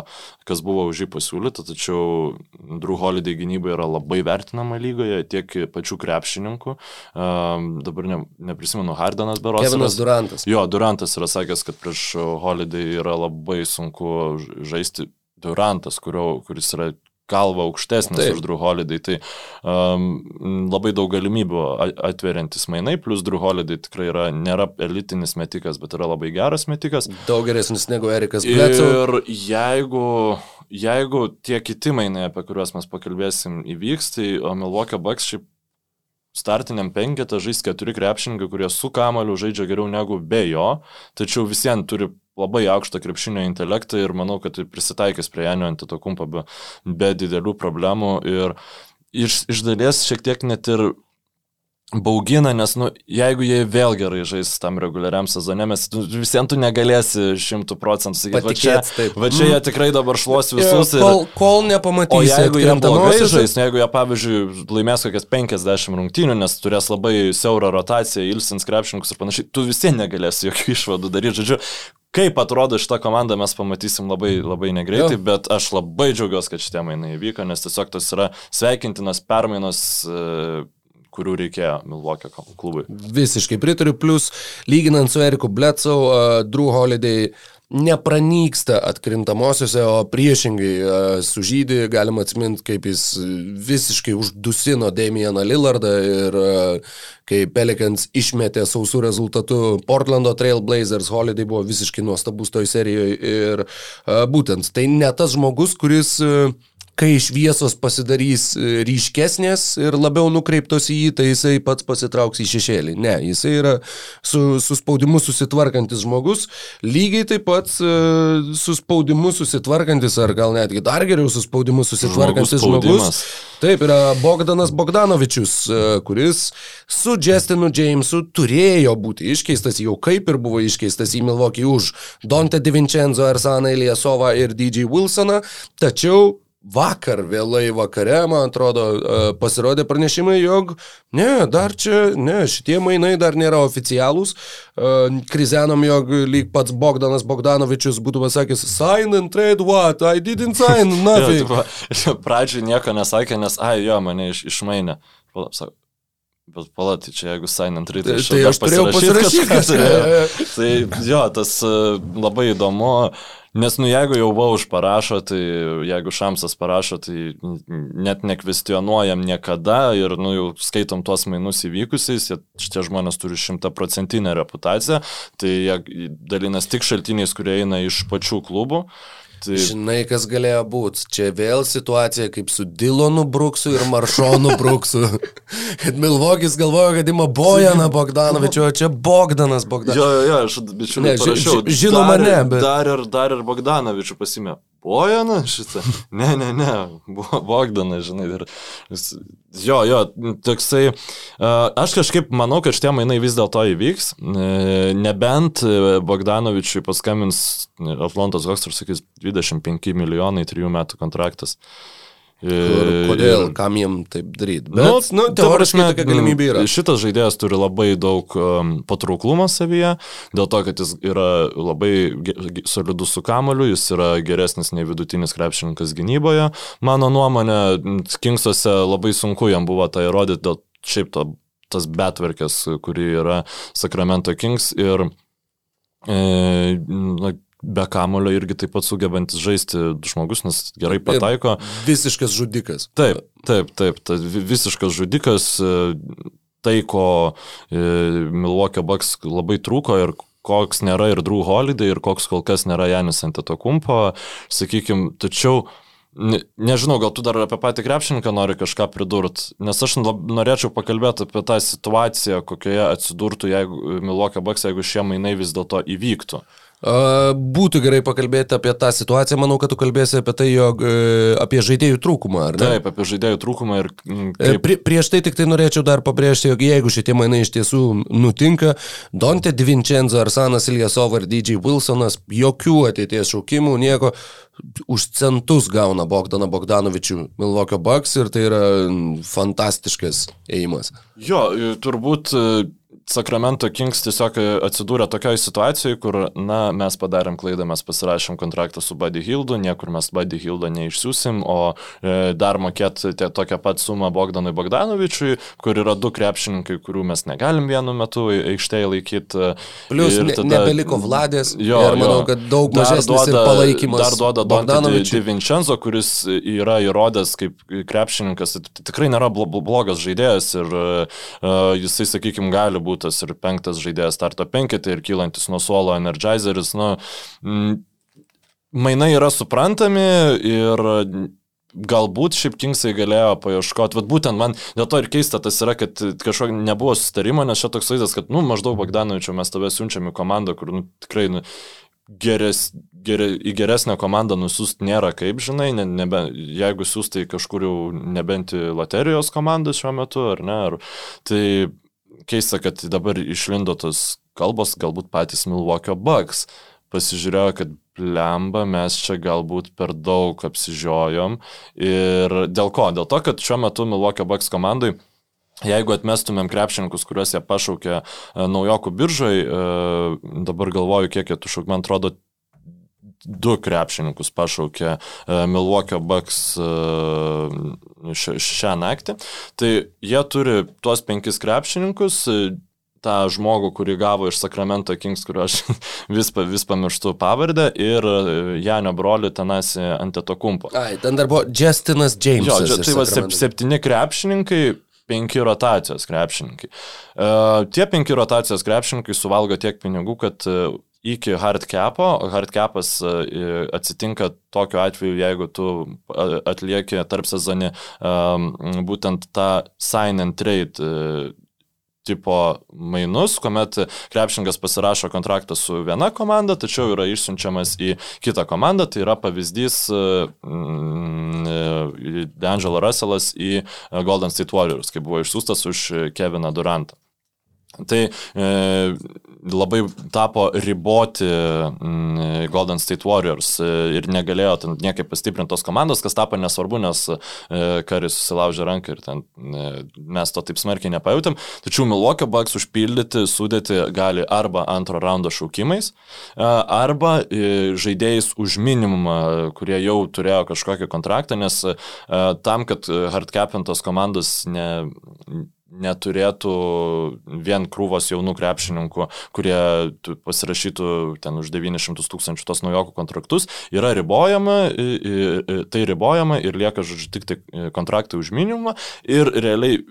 kas buvo už jį pasiūlyta, tačiau Drew Holiday gynyba yra labai vertinama lygoje, tiek pačių krepšininkų, um, dabar ne, neprisimenu, Hardanas Beros. Kevinas Durantas. Jo, Durantas yra sakęs, kad prieš Holiday yra labai sunku žaisti Durantas, kurio, kuris yra galva aukštesnis Taip. už Drew Holiday, tai um, labai daug galimybių atveriantis mainai, plus Drew Holiday tikrai yra, nėra elitinis metikas, bet yra labai geras metikas. Daug geresnis negu Erikas Bledsoe. Ir jeigu, jeigu tie kiti mainai, apie kuriuos mes pakalbėsim, įvyks, tai Milwaukee Bucks šiaip startiniam penketą žais keturi krepšininkai, kurie su kamaliu žaidžia geriau negu be jo, tačiau visiems turi labai aukštą krepšinio intelektą ir manau, kad tai prisitaikys prie Janio Antitokumpo be, be didelių problemų. Ir iš, iš dalies šiek tiek net ir baugina, nes, nu, jeigu jie vėl gerai žais tam reguliariam sezone, mes nu, visiems tu negalėsi šimtų procentų sakyti, va čia, taip. va čia jie tikrai dabar šluos visus. Ir, kol, kol nepamatysi. O jeigu jie blogai žais, jeigu jie, pavyzdžiui, laimės kokias 50 rungtynių, nes turės labai siaurą rotaciją, ilsins krepšininkus ir panašiai, tu vis tiek negalėsi jokių išvadų daryti. Žodžiu, Kaip atrodo šitą komandą mes pamatysim labai, labai negreitai, jo. bet aš labai džiaugiuosi, kad šitie mainai įvyko, nes tiesiog tas yra sveikintinas permainos e, kurių reikėjo Milwaukee klubui. Visiškai pritariu, plus lyginant su Eriku Bledsoe, uh, Drew Holiday nepranyksta atkrintamosiose, o priešingai uh, sužydė, galima atsiminti, kaip jis visiškai uždusino Damieną Lillardą ir uh, kai Pelikans išmetė sausų rezultatų Portlando Trailblazers, Holiday buvo visiškai nuostabus toj serijoje ir uh, būtent tai ne tas žmogus, kuris uh, kai šviesos pasidarys e, ryškesnės ir labiau nukreiptos į jį, tai jisai pats pasitrauks į šešėlį. Ne, jisai yra su, su spaudimu susitvarkantis žmogus, lygiai taip pat e, su spaudimu susitvarkantis, ar gal netgi dar geriau su spaudimu susitvarkantis žmogus. Taip, yra Bogdanas Bogdanovičius, e, kuris su Justinu Jamesu turėjo būti iškeistas, jau kaip ir buvo iškeistas į Milvokį už Dante DiVincenzo, Arsaną Iliasovą ir DJ Wilsoną, tačiau vakar vėlai vakare, man atrodo, e, pasirodė pranešimai, jog ne, dar čia, ne, šitie mainai dar nėra oficialūs. E, krizenom, jog lyg pats Bogdanas Bogdanovičius būtų pasakęs, sign and trade what, I didn't sign <laughs> nothing. jo, pradžiai nieko nesakė, nes, ai, jo, mane iš, išmainė. Bet palati, čia jeigu and trade, tai, tai aš turėjau pasirašyti, kad turėjau. tai jo, tas e, labai įdomu. Nes, nu, jeigu jau Vauž parašo, tai jeigu Šamsas parašo, tai net nekvestionuojam niekada ir, nu, jau skaitom tuos mainus įvykusiais, šitie žmonės turi šimtaprocentinę reputaciją, tai jie dalinas tik šaltiniais, kurie eina iš pačių klubų. Tai... Žinai, kas galėjo būti. Čia vėl situacija kaip su Dilonu Bruksu ir Maršonu <laughs> Bruksu. kad Milvokis galvoja, kad ima Bojaną Bogdanovičių, o čia Bogdanas Bogdanovičius. Jo, jo, jo, aš bičiuliai parašiau. Žinoma, dar, ne, bet. Dar ir, dar ir Bogdanovičių pasimė. Bojaną šitą. Ne, ne, ne, Bogdaną, žinai. Ir, jo, jo, toksai. Aš kažkaip manau, kad šitie mainai vis dėlto įvyks. Nebent Bogdanovičiui paskambins Atlantos Hawks ir sakys 25 milijonai, 3 metų kontraktas. Kur, kodėl, kam jiem taip daryti. Bet, nu, nu teoriškai tokia galimybė yra. Šitas žaidėjas turi labai daug um, patrauklumo savyje, dėl to, kad jis yra labai solidus su kamoliu, jis yra geresnis nei vidutinis krepšininkas gynyboje. Mano nuomonė, Kingsuose labai sunku jam buvo tai įrodyti dėl šiaip to, tas betverkės, kuri yra Sacramento Kings ir e, na, be kamulio irgi taip pat sugebantis žaisti žmogus, nes gerai pataiko. Ir visiškas žudikas. Taip, taip, taip, ta, visiškas žudikas, e, tai ko e, Milwaukee Bucks labai trūko ir koks nėra ir Drew Holiday ir koks kol kas nėra Janis Antetokumpo, sakykime, tačiau Ne, nežinau, gal tu dar apie patį krepšininką nori kažką pridurti, nes aš norėčiau pakalbėti apie tą situaciją, kokioje atsidurtų jeigu Milwaukee Bucks, jeigu šie mainai vis dėlto įvyktų. Būtų gerai pakalbėti apie tą situaciją, manau, kad tu kalbėsi apie tai, jog e, apie žaidėjų trūkumą, ar ne? Taip, apie žaidėjų trūkumą ir... E, kaip... Prie, prieš tai tik tai norėčiau dar pabrėžti, jog jeigu šitie mainai iš tiesų nutinka, Dante Divincenzo, Arsanas Iljasov ir DJ Wilsonas, jokių ateities šaukimų, nieko, už centus gauna Bogdaną Bogdanovičių Milvokio Bucks ir tai yra fantastiškas ėjimas. Jo, turbūt Sacramento Kings tiesiog atsidūrė tokioje situacijoje, kur, na, mes padarėm klaidą, mes pasirašėm kontraktą su Buddy Hildu, niekur mes Buddy Hildo neišsiusim, o e, dar mokėti tokią pat sumą Bogdanui Bogdanovičiui, kur yra du krepšininkai, kurių mes negalim vienu metu aikštėje laikyti. Plius ne, tada, nebeliko Vladės. Jo, ir manau, jo. kad daug mažesnis duoda, palaikymas. Dar duoda Dante Vincenzo, kuris yra įrodęs kaip krepšininkas, tai tikrai nėra blogas žaidėjas ir uh, jisai, sakykime, gali būti būtas ir penktas žaidėjas starto penketė ir kylantis nuo suolo energizeris. Nu, mainai yra suprantami ir galbūt šiaip Kingsai galėjo paieškoti, bet būtent man dėl to ir keista tas yra, kad kažkokio nebuvo sustarimo, nes čia toks vaizdas, kad, nu, maždaug Bagdanovičiu mes tave siunčiam į komandą, kur, nu, tikrai, nu, geres, ger, į geresnę komandą nusust nėra kaip, žinai, ne, nebe, jeigu siūstai kažkur jau nebent į loterijos komandą šiuo metu, ar ne, ar, tai keista, kad dabar išlindo tos kalbos, galbūt patys Milwaukee Bucks pasižiūrėjo, kad lemba mes čia galbūt per daug apsižiojom. Ir dėl ko? Dėl to, kad šiuo metu Milwaukee Bucks komandai Jeigu atmestumėm krepšininkus, kuriuos jie pašaukė e, naujokų biržai, e, dabar galvoju, kiek jie tų šaukų, man atrodo, du krepšininkus pašaukė e, Milwaukee Bucks e, šią naktį. Tai jie turi tuos penkis krepšininkus, e, tą žmogų, kurį gavo iš Sacramento Kings, kurio aš <laughs> vis, vis pamirštu pavardę, ir Janio brolių tenas ant etokumpo. Ai, ten dar buvo Justinas Jamesas. Jo, tai va septyni krepšininkai, penki rotacijos krepšininkai. Uh, tie penki rotacijos krepšininkai suvalgo tiek pinigų, kad uh, iki hardcapo. Hardcapas e, atsitinka tokiu atveju, jeigu tu atlieki tarp sezonį būtent tą sign and trade e, tipo mainus, kuomet krepšingas pasirašo kontraktą su viena komanda, tačiau yra išsiunčiamas į kitą komandą. Tai yra pavyzdys mm, e, D'Angelo Russellas į Golden State Warriors, kai buvo išsiųstas už Keviną Durantą. Tai e, labai tapo riboti mm, Golden State Warriors e, ir negalėjo ten niekaip pastiprinti tos komandos, kas tapo nesvarbu, nes e, Karis susilaužė ranką ir ten e, mes to taip smarkiai nepajutėm. Tačiau Milwaukee Bucks užpildyti sudėti gali arba antro raundo šaukimais, e, arba e, žaidėjais už minimumą, kurie jau turėjo kažkokį kontraktą, nes e, tam, kad hardcapintos komandos ne neturėtų vien krūvos jaunų krepšininkų, kurie pasirašytų ten už 900 tūkstančių tos naujokų kontraktus, yra ribojama, tai ribojama ir lieka, žodžiu, tik tai kontraktai už minimumą ir realiai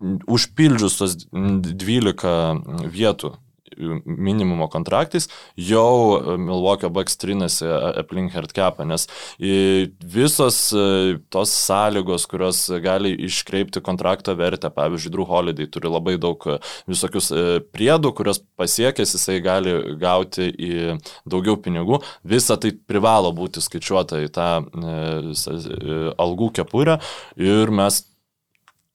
užpildžius tas 12 vietų minimumo kontraktais, jau Milwaukee Bucks trinasi aplink hardcapą, nes visos tos sąlygos, kurios gali iškreipti kontrakto vertę, pavyzdžiui, Drew Holiday turi labai daug visokius priedų, kurios pasiekęs jisai gali gauti į daugiau pinigų, visa tai privalo būti skaičiuota į tą algų kepurę ir mes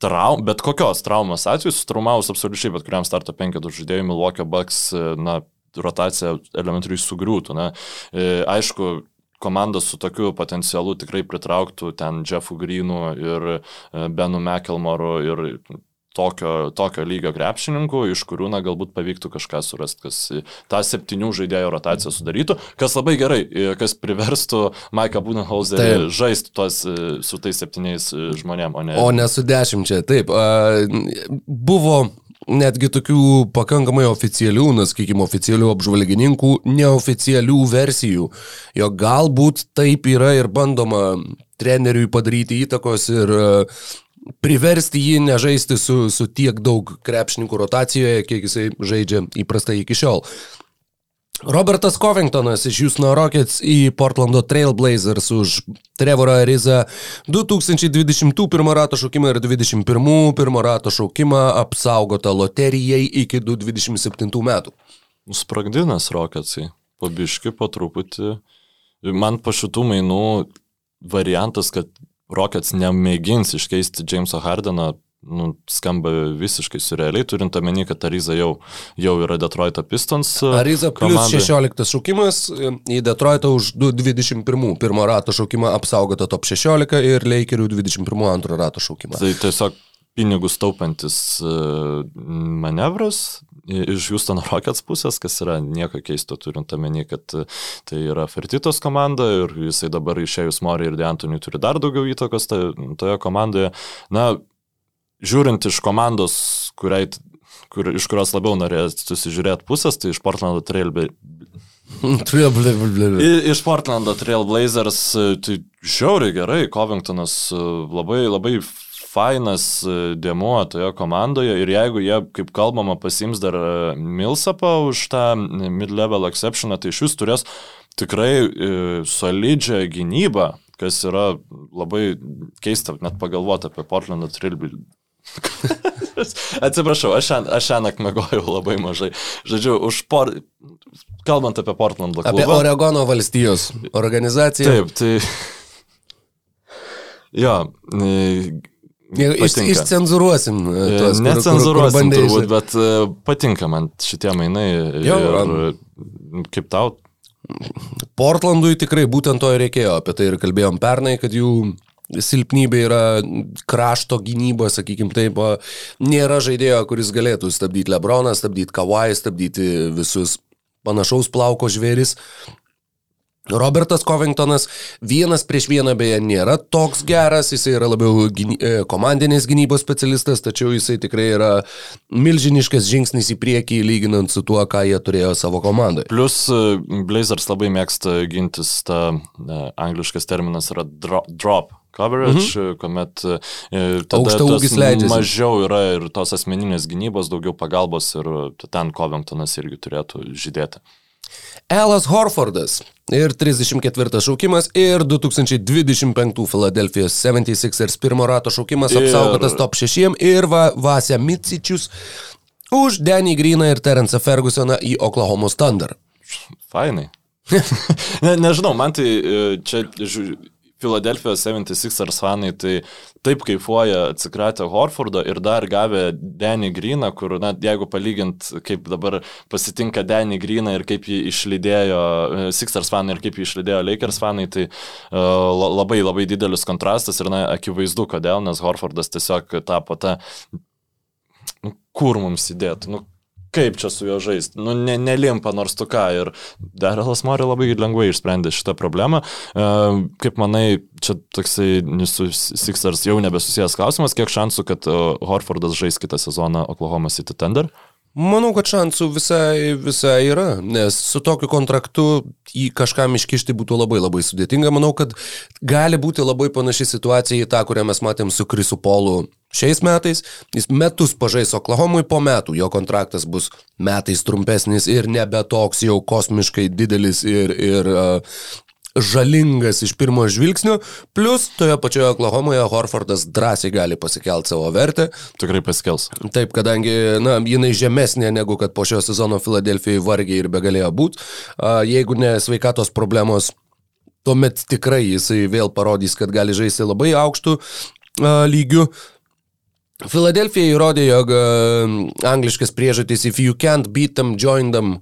traum, bet kokios traumos atveju, sutraumavus absoliučiai bet kuriam starto penketų žaidėjui Milwaukee Bucks, na, rotacija elementariai sugriūtų. Na, e, aišku, komandos su tokiu potencialu tikrai pritrauktų ten Jeffu Greenu ir e, Benu McElmoru ir tokio, tokio lygio krepšininkų, iš kurių, na, galbūt pavyktų kažką surasti, kas tą septynių žaidėjų rotaciją sudarytų, kas labai gerai, kas priverstų Maiką Budenhauserį žaisti tuos su tais septyniais žmonėm, o ne... O ne su dešimčia, taip. Buvo netgi tokių pakankamai oficialių, na, sakykime, oficialių apžvalgininkų, neoficialių versijų, jo galbūt taip yra ir bandoma treneriui padaryti įtakos ir priversti jį nežaisti su, su tiek daug krepšininkų rotacijoje, kiek jisai žaidžia įprastai iki šiol. Robertas Covingtonas iš Houston Rockets į Portlando Trailblazers už Trevorą Arizą 2021 rato šaukimą ir 2021 pirmo rato šaukimą apsaugota loterijai iki 2027 metų. Spragdinas Rocketsai, pabiški po truputį. Man po šitų mainų variantas, kad Rockets nemėgins iškeisti Jameso Hardeno, nu, skamba visiškai surrealiai, turint omeny, kad Ariza jau, jau yra Detroito Pistons. E, Ariza plus komandai. 16 šaukimas į Detroitą už 21 pirmo rato šaukimą apsaugota top 16 ir Lakerių 21 antro rato šaukimą. Tai tiesiog pinigus taupantis e, manevras, iš Houston Rockets pusės, kas yra nieko keisto turint omeny, kad tai yra Fertitos komanda ir jisai dabar išėjus Mori ir Deantoniui turi dar daugiau įtakos toje komandoje. Na, žiūrint iš komandos, kuriai, kur, iš kurios labiau norėjo susižiūrėti pusės, tai iš Portlando Trail Iš Portlando Trailblazers tai žiauriai gerai, Covingtonas labai, labai fainas e, dėmuo toje komandoje ir jeigu jie, kaip kalbama, pasims dar e, Milsapą už tą mid-level exceptioną, tai iš jūs turės tikrai e, solidžią gynybą, kas yra labai keista net pagalvoti apie Portlandą Trilbį. <laughs> Atsiprašau, aš šią naktį mėgojau labai mažai. Žodžiu, už por... kalbant apie Portlandą. Apie Oregono valstijos organizaciją. Taip, tai. Jo, Iš, išcenzuruosim. E, tuos, Necenzuruosim turbūt, bet e, patinka man šitie mainai. Jo, ir, kaip tau? Portlandui tikrai būtent to ir reikėjo. Apie tai ir kalbėjom pernai, kad jų silpnybė yra krašto gynyba, sakykim taip, nėra žaidėjo, kuris galėtų stabdyti Lebroną, stabdyti Kawai, stabdyti visus panašaus plauko žvėris. Robertas Covingtonas vienas prieš vieną beje nėra toks geras, jisai yra labiau gyny, e, komandinės gynybos specialistas, tačiau jisai tikrai yra milžiniškas žingsnis į priekį lyginant su tuo, ką jie turėjo savo komandoje. Plus e, Blazers labai mėgsta gintis, ta ne, angliškas terminas yra drop. coverage, -hmm. kuomet e, tada mažiau yra ir tos asmeninės gynybos, daugiau pagalbos ir ten Covingtonas irgi turėtų žydėti. Elas Horfordas ir 34 šaukimas ir 2025 Philadelphijos 76ers pirmo rato šaukimas ir... apsaugotas top 6 ir va, Vasė Micičius už Denny Greeną ir Terence Fergusoną į Oklahoma Thunder. Fainai. <laughs> ne, nežinau, man tai e, čia Filadelfijos 76ers fanai tai taip kaifuoja atsikratę Horfordo ir dar gavę Denny Greeną, kur, na, jeigu palygint, kaip dabar pasitinka Denny Greeną ir kaip jį išlydėjo e, Sixers fanai ir kaip jį išlydėjo Lakers fanai, tai uh, labai labai didelis kontrastas ir, na, akivaizdu, kodėl, nes Horfordas tiesiog tapo tą nu, kur mums įdėtų, nu, kaip čia su juo žaisti. Nu, ne, nelimpa nors tu ką. Ir Darelas Mori labai lengvai išsprendė šitą problemą. E, kaip manai, čia toksai su Sixers jau nebesusijęs klausimas, kiek šansų, kad e, Horfordas žais kitą sezoną Oklahoma City Thunder? Manau, kad šansų visai, visai yra, nes su tokiu kontraktu jį kažkam iškišti būtų labai labai sudėtinga. Manau, kad gali būti labai panaši situacija į tą, kurią mes matėm su Krisu Polu šiais metais. Jis metus pažais Oklahomui, po metų jo kontraktas bus metais trumpesnis ir nebe toks jau kosmiškai didelis ir, ir uh, žalingas iš pirmo žvilgsnio, plus toje pačioje Oklahomoje Horfordas drąsiai gali pasikelti savo vertę. Tikrai pasikels. Taip, kadangi, na, jinai žemesnė negu kad po šio sezono Filadelfijai vargiai ir begalėjo būti. Jeigu ne sveikatos problemos, tuomet tikrai jisai vėl parodys, kad gali žaisti labai aukštų lygių. Filadelfija įrodė, jog angliškas priežodis if you can't beat them, join them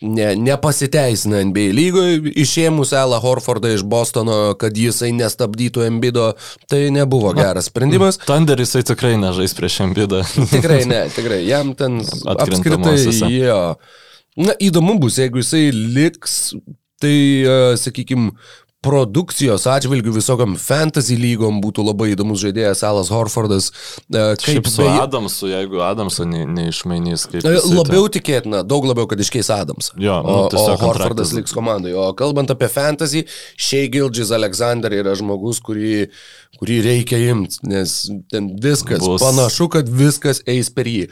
ne, nepasiteisina NBA lygoje, išėmus Elą Horfordą iš Bostono, kad jisai nestabdytų Embido, tai nebuvo geras sprendimas. Thunder jisai tikrai nežais prieš Embidą. <laughs> tikrai ne, tikrai, jam ten apskritai, jo. Na, įdomu bus, jeigu jisai liks, tai, uh, sakykime, produkcijos atžvilgių visokiam fantasy lygom būtų labai įdomus žaidėjas Alas Horfordas. E, kaip su beje, Adamsu, jeigu Adamsą ne, neišmainys, kaip... E, labiau tikėtina, daug labiau, kad iškeis Adamsą. Jo, nu, o, o Horfordas liks komandai. O kalbant apie fantasy, Shea Gildžis Alexander yra žmogus, kurį, kurį reikia imti, nes ten viskas, Bus. panašu, kad viskas eis per jį.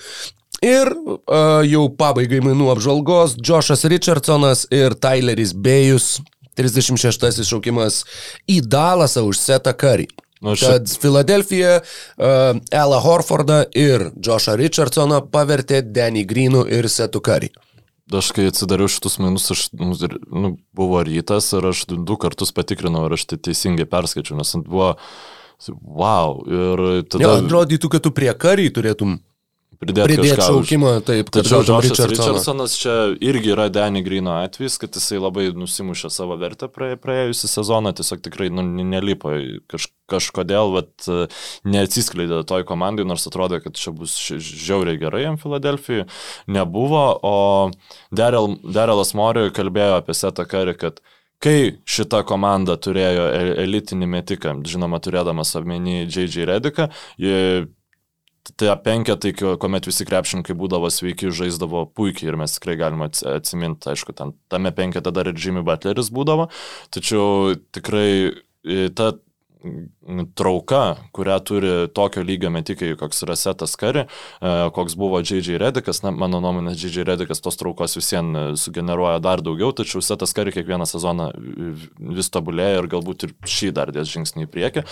Ir uh, jau pabaigai mainų apžvalgos, Joshas Richardsonas ir Tyleris Bėjus 36 šaukimas į Dalasą už Setą Karį. Nu, Kad Filadelfija uh, Ela Horfordą ir Joshą Richardsoną pavertė Danny Greenu ir Setu Curry. Aš kai atsidariau šitus minus, aš, nu, nu, buvo rytas ir aš du kartus patikrinau, ar aš tai teisingai perskaičiu, nes buvo, wow, ir tada... Ja, atrodytų, kad tu prie karį turėtum pridėti Pridėt šaukimą, taip. Tačiau Džošas Richardsonas čia irgi yra Danny Grino atvejis, kad jisai labai nusimušė savo vertę praėjusią sezoną, tiesiog tikrai nu, nelipo kaž, kažkodėl, bet neatsiskleidė toj komandai, nors atrodo, kad čia bus žiauriai gerai jam Filadelfijai. Nebuvo, o Darelas Moriui kalbėjo apie Setą Karį, kad kai šita komanda turėjo e, elitinį metiką, žinoma, turėdamas omeny J.J. Rediką, tie penketai, kuomet visi krepšininkai būdavo sveiki, žaisdavo puikiai ir mes tikrai galime atsiminti, aišku, ten, tame penkete dar ir Jimmy Butleris būdavo, tačiau tikrai e, ta trauka, kurią turi tokio lygio metikai, koks yra Setas Kari, e, koks buvo J.J. Redikas, na, mano nuomonė, J.J. Redikas tos traukos visiems e, sugeneruoja dar daugiau, tačiau Setas Kari kiekvieną sezoną vis tobulėja ir galbūt ir šį dar dės žingsnį į priekį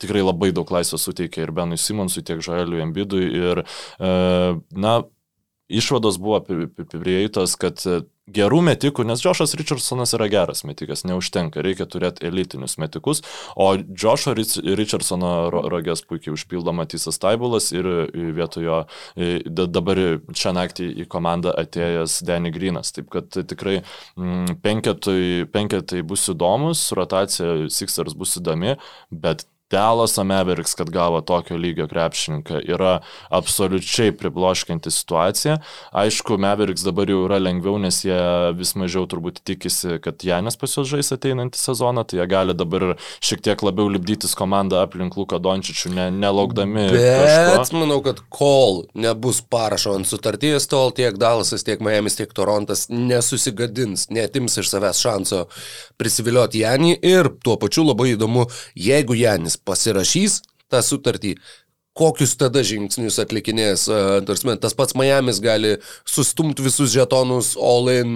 tikrai labai daug laisvės suteikia ir Benui Simonsui, tiek Žaeliui Embidui. Ir, e, na, išvados buvo apibrieitos, kad gerų metikų, nes Džošas Richardsonas yra geras metikas, neužtenka, reikia turėti elitinius metikus, o Džošo Richardsono rogės puikiai užpildo Matysas Taibulas ir vietojo dabar šią naktį į komandą atėjęs Danny Grinas. Taip kad tikrai mm, penketai, penketai bus įdomus, rotacija Sixers bus įdomi, bet Dallas Mavericks, kad gavo tokio lygio krepšininką, yra absoliučiai pribloškinti situacija. Aišku, Mavericks dabar jau yra lengviau, nes jie vis mažiau turbūt tikisi, kad Janis pas juos žais ateinantį sezoną, tai jie gali dabar šiek tiek labiau lipdytis komandą aplink Luką Dončičių, ne, nelaukdami. Bet kažko. manau, kad kol nebus parašo ant sutarties, tol tiek Dallasas, tiek Miami, tiek Torontas nesusigadins, netims iš savęs šanso prisivilioti Janį ir tuo pačiu labai įdomu, jeigu Janis pasirašys tą sutartį, kokius tada žingsnius atlikinės. Tarsime, tas pats Miamis gali sustumti visus žetonus all in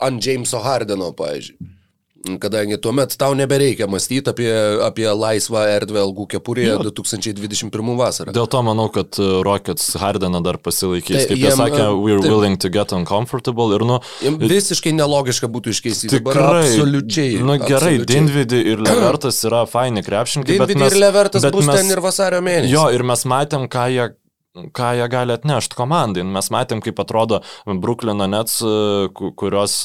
ant Jameso Hardeno, pavyzdžiui. Kadangi tuomet tau nebereikia mąstyti apie, apie laisvą erdvę algų kepurėje jo. 2021 vasarą. Dėl to manau, kad uh, Rockets Hardeną dar pasilaikys. Tai, Kaip jie sakė, uh, we're taip, willing to get uncomfortable ir nu... Visiškai nelogiška būtų iškeisti. Tikrai. Absoliučiai. Nu gerai, Dinvidį ir Levertas yra faini krepšininkai. Dinvidį ir Levertas bus mes, ten ir vasario mėnesį. Jo, ir mes matėm, ką jie ką jie gali atnešti komandai. Mes matėm, kaip atrodo Bruklino Nets, kurios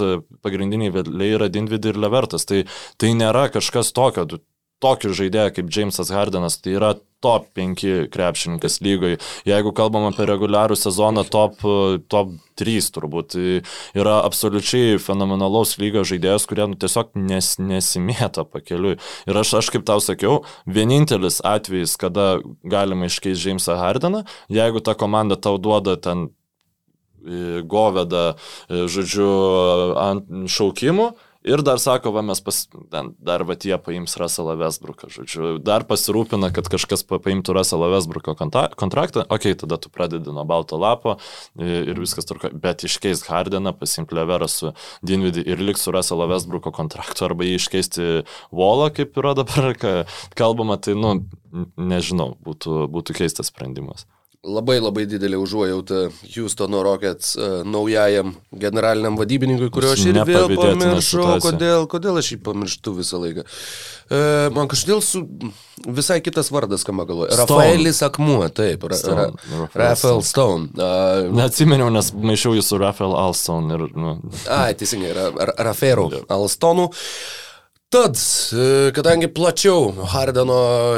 pagrindiniai vedliai yra Dinvid ir Levertas. Tai, tai nėra kažkas tokio. Tokį žaidėją kaip Jamesas Hardenas, tai yra top 5 krepšininkas lygoje. Jeigu kalbam apie reguliarų sezoną, top, top 3 turbūt yra absoliučiai fenomenalaus lygio žaidėjas, kurie nu, tiesiog nes, nesimėta pakeliui. Ir aš, aš kaip tau sakiau, vienintelis atvejis, kada galima iškeisti Jamesą Hardeną, jeigu ta komanda tau duoda ten goveda, žodžiu, ant šaukimų. Ir dar sako, va mes pas, dar va tie paims Russellą Westbrooką, žodžiu, dar pasirūpina, kad kažkas paimtų Russellą Westbrooko kontraktą, okei, okay, tada tu pradedi nuo balto lapo ir viskas turko, bet iškeist Hardeną, pasimti Leverą su Dinvidį ir liks su Russellą Westbrooko kontraktu, arba jį iškeisti Volą, kaip yra dabar, kalbama, tai, nu, nežinau, būtų, būtų keistas sprendimas labai labai didelė užuojauta Houstono Rockets uh, naujajam generaliniam vadybininkui, kurio aš ir vėl pamiršau, kodėl, kodėl aš jį pamirštu visą laiką. Uh, man kažkodėl su visai kitas vardas, ką man galvoju. Rafaelis Akmuo, taip, ra, ra, Rafael Stone. Uh, Neatsimeniau, nes maišiau jį su Rafael Alstone ir... Nu. Ai, teisingai, ra, ra, Rafael Alstonų. Uh, Tad, e, kadangi plačiau Hardeno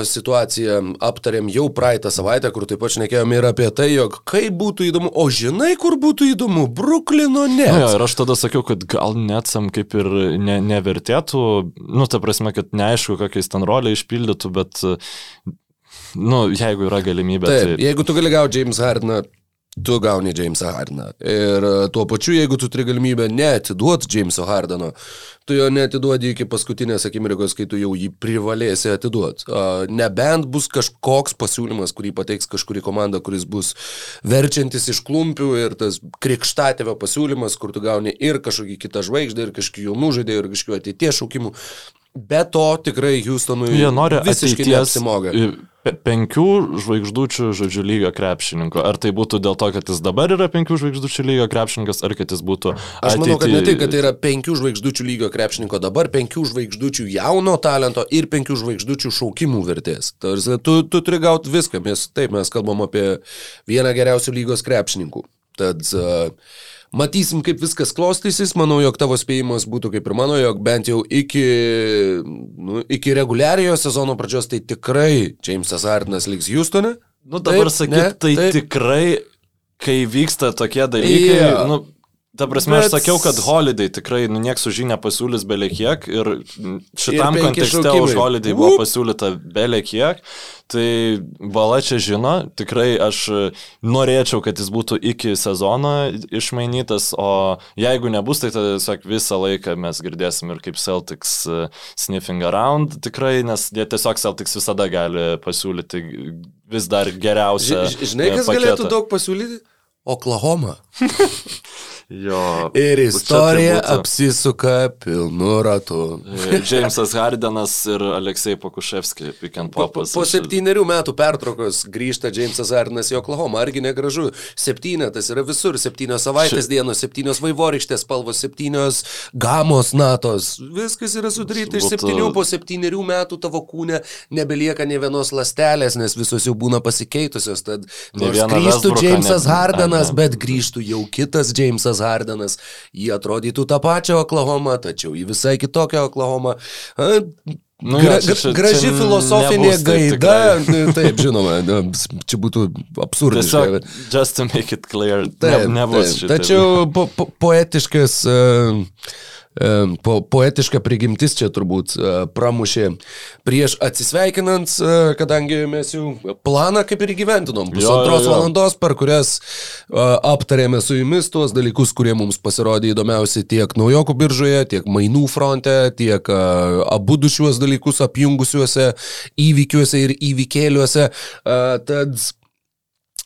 situaciją aptarėm jau praeitą savaitę, kur taip pat šnekėjom ir apie tai, jog kaip būtų įdomu, o žinai, kur būtų įdomu, Bruklino net. Na, ja, ir aš tada sakiau, kad gal netsam kaip ir ne, nevertėtų, nu, ta prasme, kad neaišku, kokiais ten rolę išpildytų, bet, nu, jeigu yra galimybė. Taip, tai... jeigu tu gali gauti James Hardeną tu gauni Jamesą Hardeną. Ir e, tuo pačiu, jeigu tu turi galimybę neatiduoti Jameso Hardeno, tu jo neatiduodi iki paskutinės akimirkos, kai tu jau jį privalėsi atiduoti. Nebent bus kažkoks pasiūlymas, kurį pateiks kažkuri komanda, kuris bus verčiantis iš klumpių ir tas krikštatėvio pasiūlymas, kur tu gauni ir kažkokį kitą žvaigždę, ir kažkokių jaunų žaidėjų, ir kažkokių ateities šaukimų. Be to tikrai Houstonui jie nori visiškai neapsimoga. Penkių žvaigždučių, žodžiu, lygio krepšininko. Ar tai būtų dėl to, kad jis dabar yra penkių žvaigždučių lygio krepšininkas, ar kad jis būtų... Aš ateity... manau, kad ne tik, kad tai yra penkių žvaigždučių lygio krepšininko dabar, penkių žvaigždučių jauno talento ir penkių žvaigždučių šaukimų vertės. Tu, tu turi gauti viską, mes taip mes kalbam apie vieną geriausių lygos krepšininkų. Tad uh, Matysim, kaip viskas klostysis. Manau, jog tavo spėjimas būtų kaip ir mano, jog bent jau iki, nu, iki reguliariojo sezono pradžios tai tikrai Jamesas Hardinas liks Houstone. Nu dabar sakyt, tai taip. tikrai, kai vyksta tokie dalykai, yeah. nu, Ta prasme, Bet... aš sakiau, kad Holiday tikrai, nu, nieks už jį nepasiūlys beliekiek ir šitam ir kontekste šaukimai. už Holiday buvo pasiūlyta beliekiek, tai Vala čia žino, tikrai aš norėčiau, kad jis būtų iki sezono išmainytas, o jeigu nebus, tai tiesiog visą laiką mes girdėsim ir kaip Celtics uh, sniffing around tikrai, nes jie tiesiog Celtics visada gali pasiūlyti vis dar geriausią. Žinai, kas paketą. galėtų daug pasiūlyti? Oklahoma. <laughs> Jo. Ir istorija tai apsisuka pilnu ratu. Džeimsas Hardenas ir Aleksej Pakuševski, pikiant papas. Po, po septyniarių metų pertraukos grįžta Džeimsas Hardenas į Oklahomą. Argi negražu? Septynetas yra visur. Septynios savaitės Ši... dienos, septynios vaivorykštės spalvos, septynios gamos natos. Viskas yra sudaryta iš septynių. Po septyniarių metų tavo kūne nebelieka ne vienos lastelės, nes visos jau būna pasikeitusios. Tad grįžtų Džeimsas Hardenas, bet grįžtų jau kitas Džeimsas James Hardenas, jie atrodytų tą pačią Oklahomą, tačiau į visai kitokią Oklahomą. Nu, Gra, čia, čia, graži čia filosofinė gaida, taip, <laughs> taip, žinoma, čia būtų absurdiška. Tiesiog, just to make it clear, taip, ne, nebus. Taip, tačiau po, po, poetiškas uh, po, poetiška prigimtis čia turbūt e, pramušė prieš atsisveikinant, e, kadangi mes jau planą kaip ir įgyventinom. Pusantros valandos, per kurias e, aptarėme su jumis tuos dalykus, kurie mums pasirodė įdomiausi tiek naujokų biržoje, tiek mainų fronte, tiek abu du šiuos dalykus apjungusiuose įvykiuose ir įvykėliuose. Tad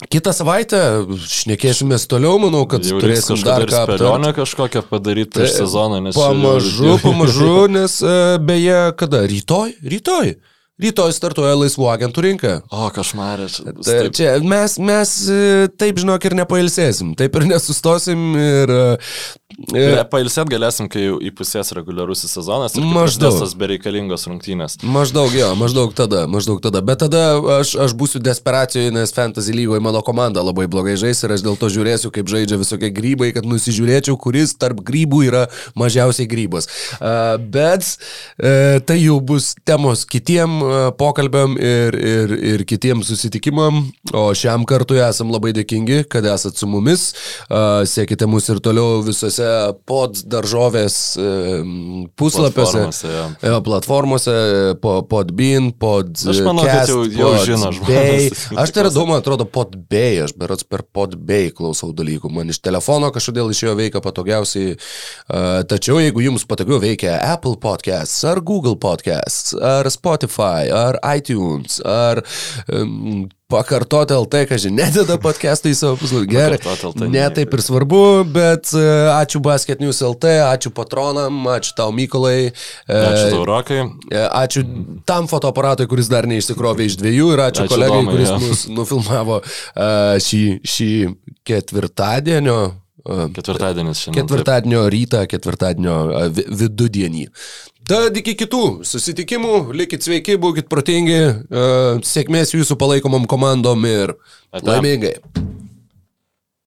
Kitą savaitę šnekėsimės toliau, manau, kad Jau turėsim dar ką aptarti. kažkokią padaryti prieš tai sezoną, nes... Pamažu, pamažu, nes e, beje, kada? Rytoj? Rytoj. Rytoj startuoja laisvų agentų rinka. O, kažmarė. Tai čia mes, mes e, taip, žinok, ir nepailsėsim, taip ir nesustosim ir... ir... E, pailsėt galėsim, kai jau įpusės reguliarusis sezonas maždaug tas bereikalingos rungtynės. Maždaug jo, maždaug tada, maždaug tada. Bet tada aš, aš būsiu desperacijoje, nes Fantasy lygoje mano komanda labai blogai žais ir aš dėl to žiūrėsiu, kaip žaidžia visokie grybai, kad nusižiūrėčiau, kuris tarp grybų yra mažiausiai grybas. Bet tai jau bus temos kitiem e, pokalbiam ir, ir, ir kitiems susitikimam. O šiam kartui esam labai dėkingi, kad esat su mumis. Sekite mus ir toliau visose pod daržovės puslapiuose, platformose, ja. platformose podbean, pod... Aš manau, cast, kad jau, jau žino žmonės. Aš tai radau, man atrodo, podbay, aš berots per podbay klausau dalykų. Man iš telefono kažkodėl išėjo veikia patogiausiai. Tačiau jeigu jums patogiau veikia Apple Podcasts, ar Google Podcasts, ar Spotify, ar iTunes, ar um, pakartoti LT, ką žinai, nededa podcast'ą į savo puslapį. Gerai. Ne taip ir svarbu, bet uh, ačiū Basket News LT, ačiū patronam, ačiū tau Mykolai. Uh, ačiū tau Rokai. Uh, ačiū tam fotoaparatui, kuris dar neišsikrovė iš dviejų ir ačiū, ačiū kolegai, domai, kuris ja. mus nufilmavo šį, šį ketvirtadienio Ketvirtadienis šiandien. Ketvirtadienio taip. rytą, ketvirtadienio vidudienį. Tad iki kitų susitikimų, likit sveiki, būkite protingi, sėkmės jūsų palaikomom komandom ir laimingai.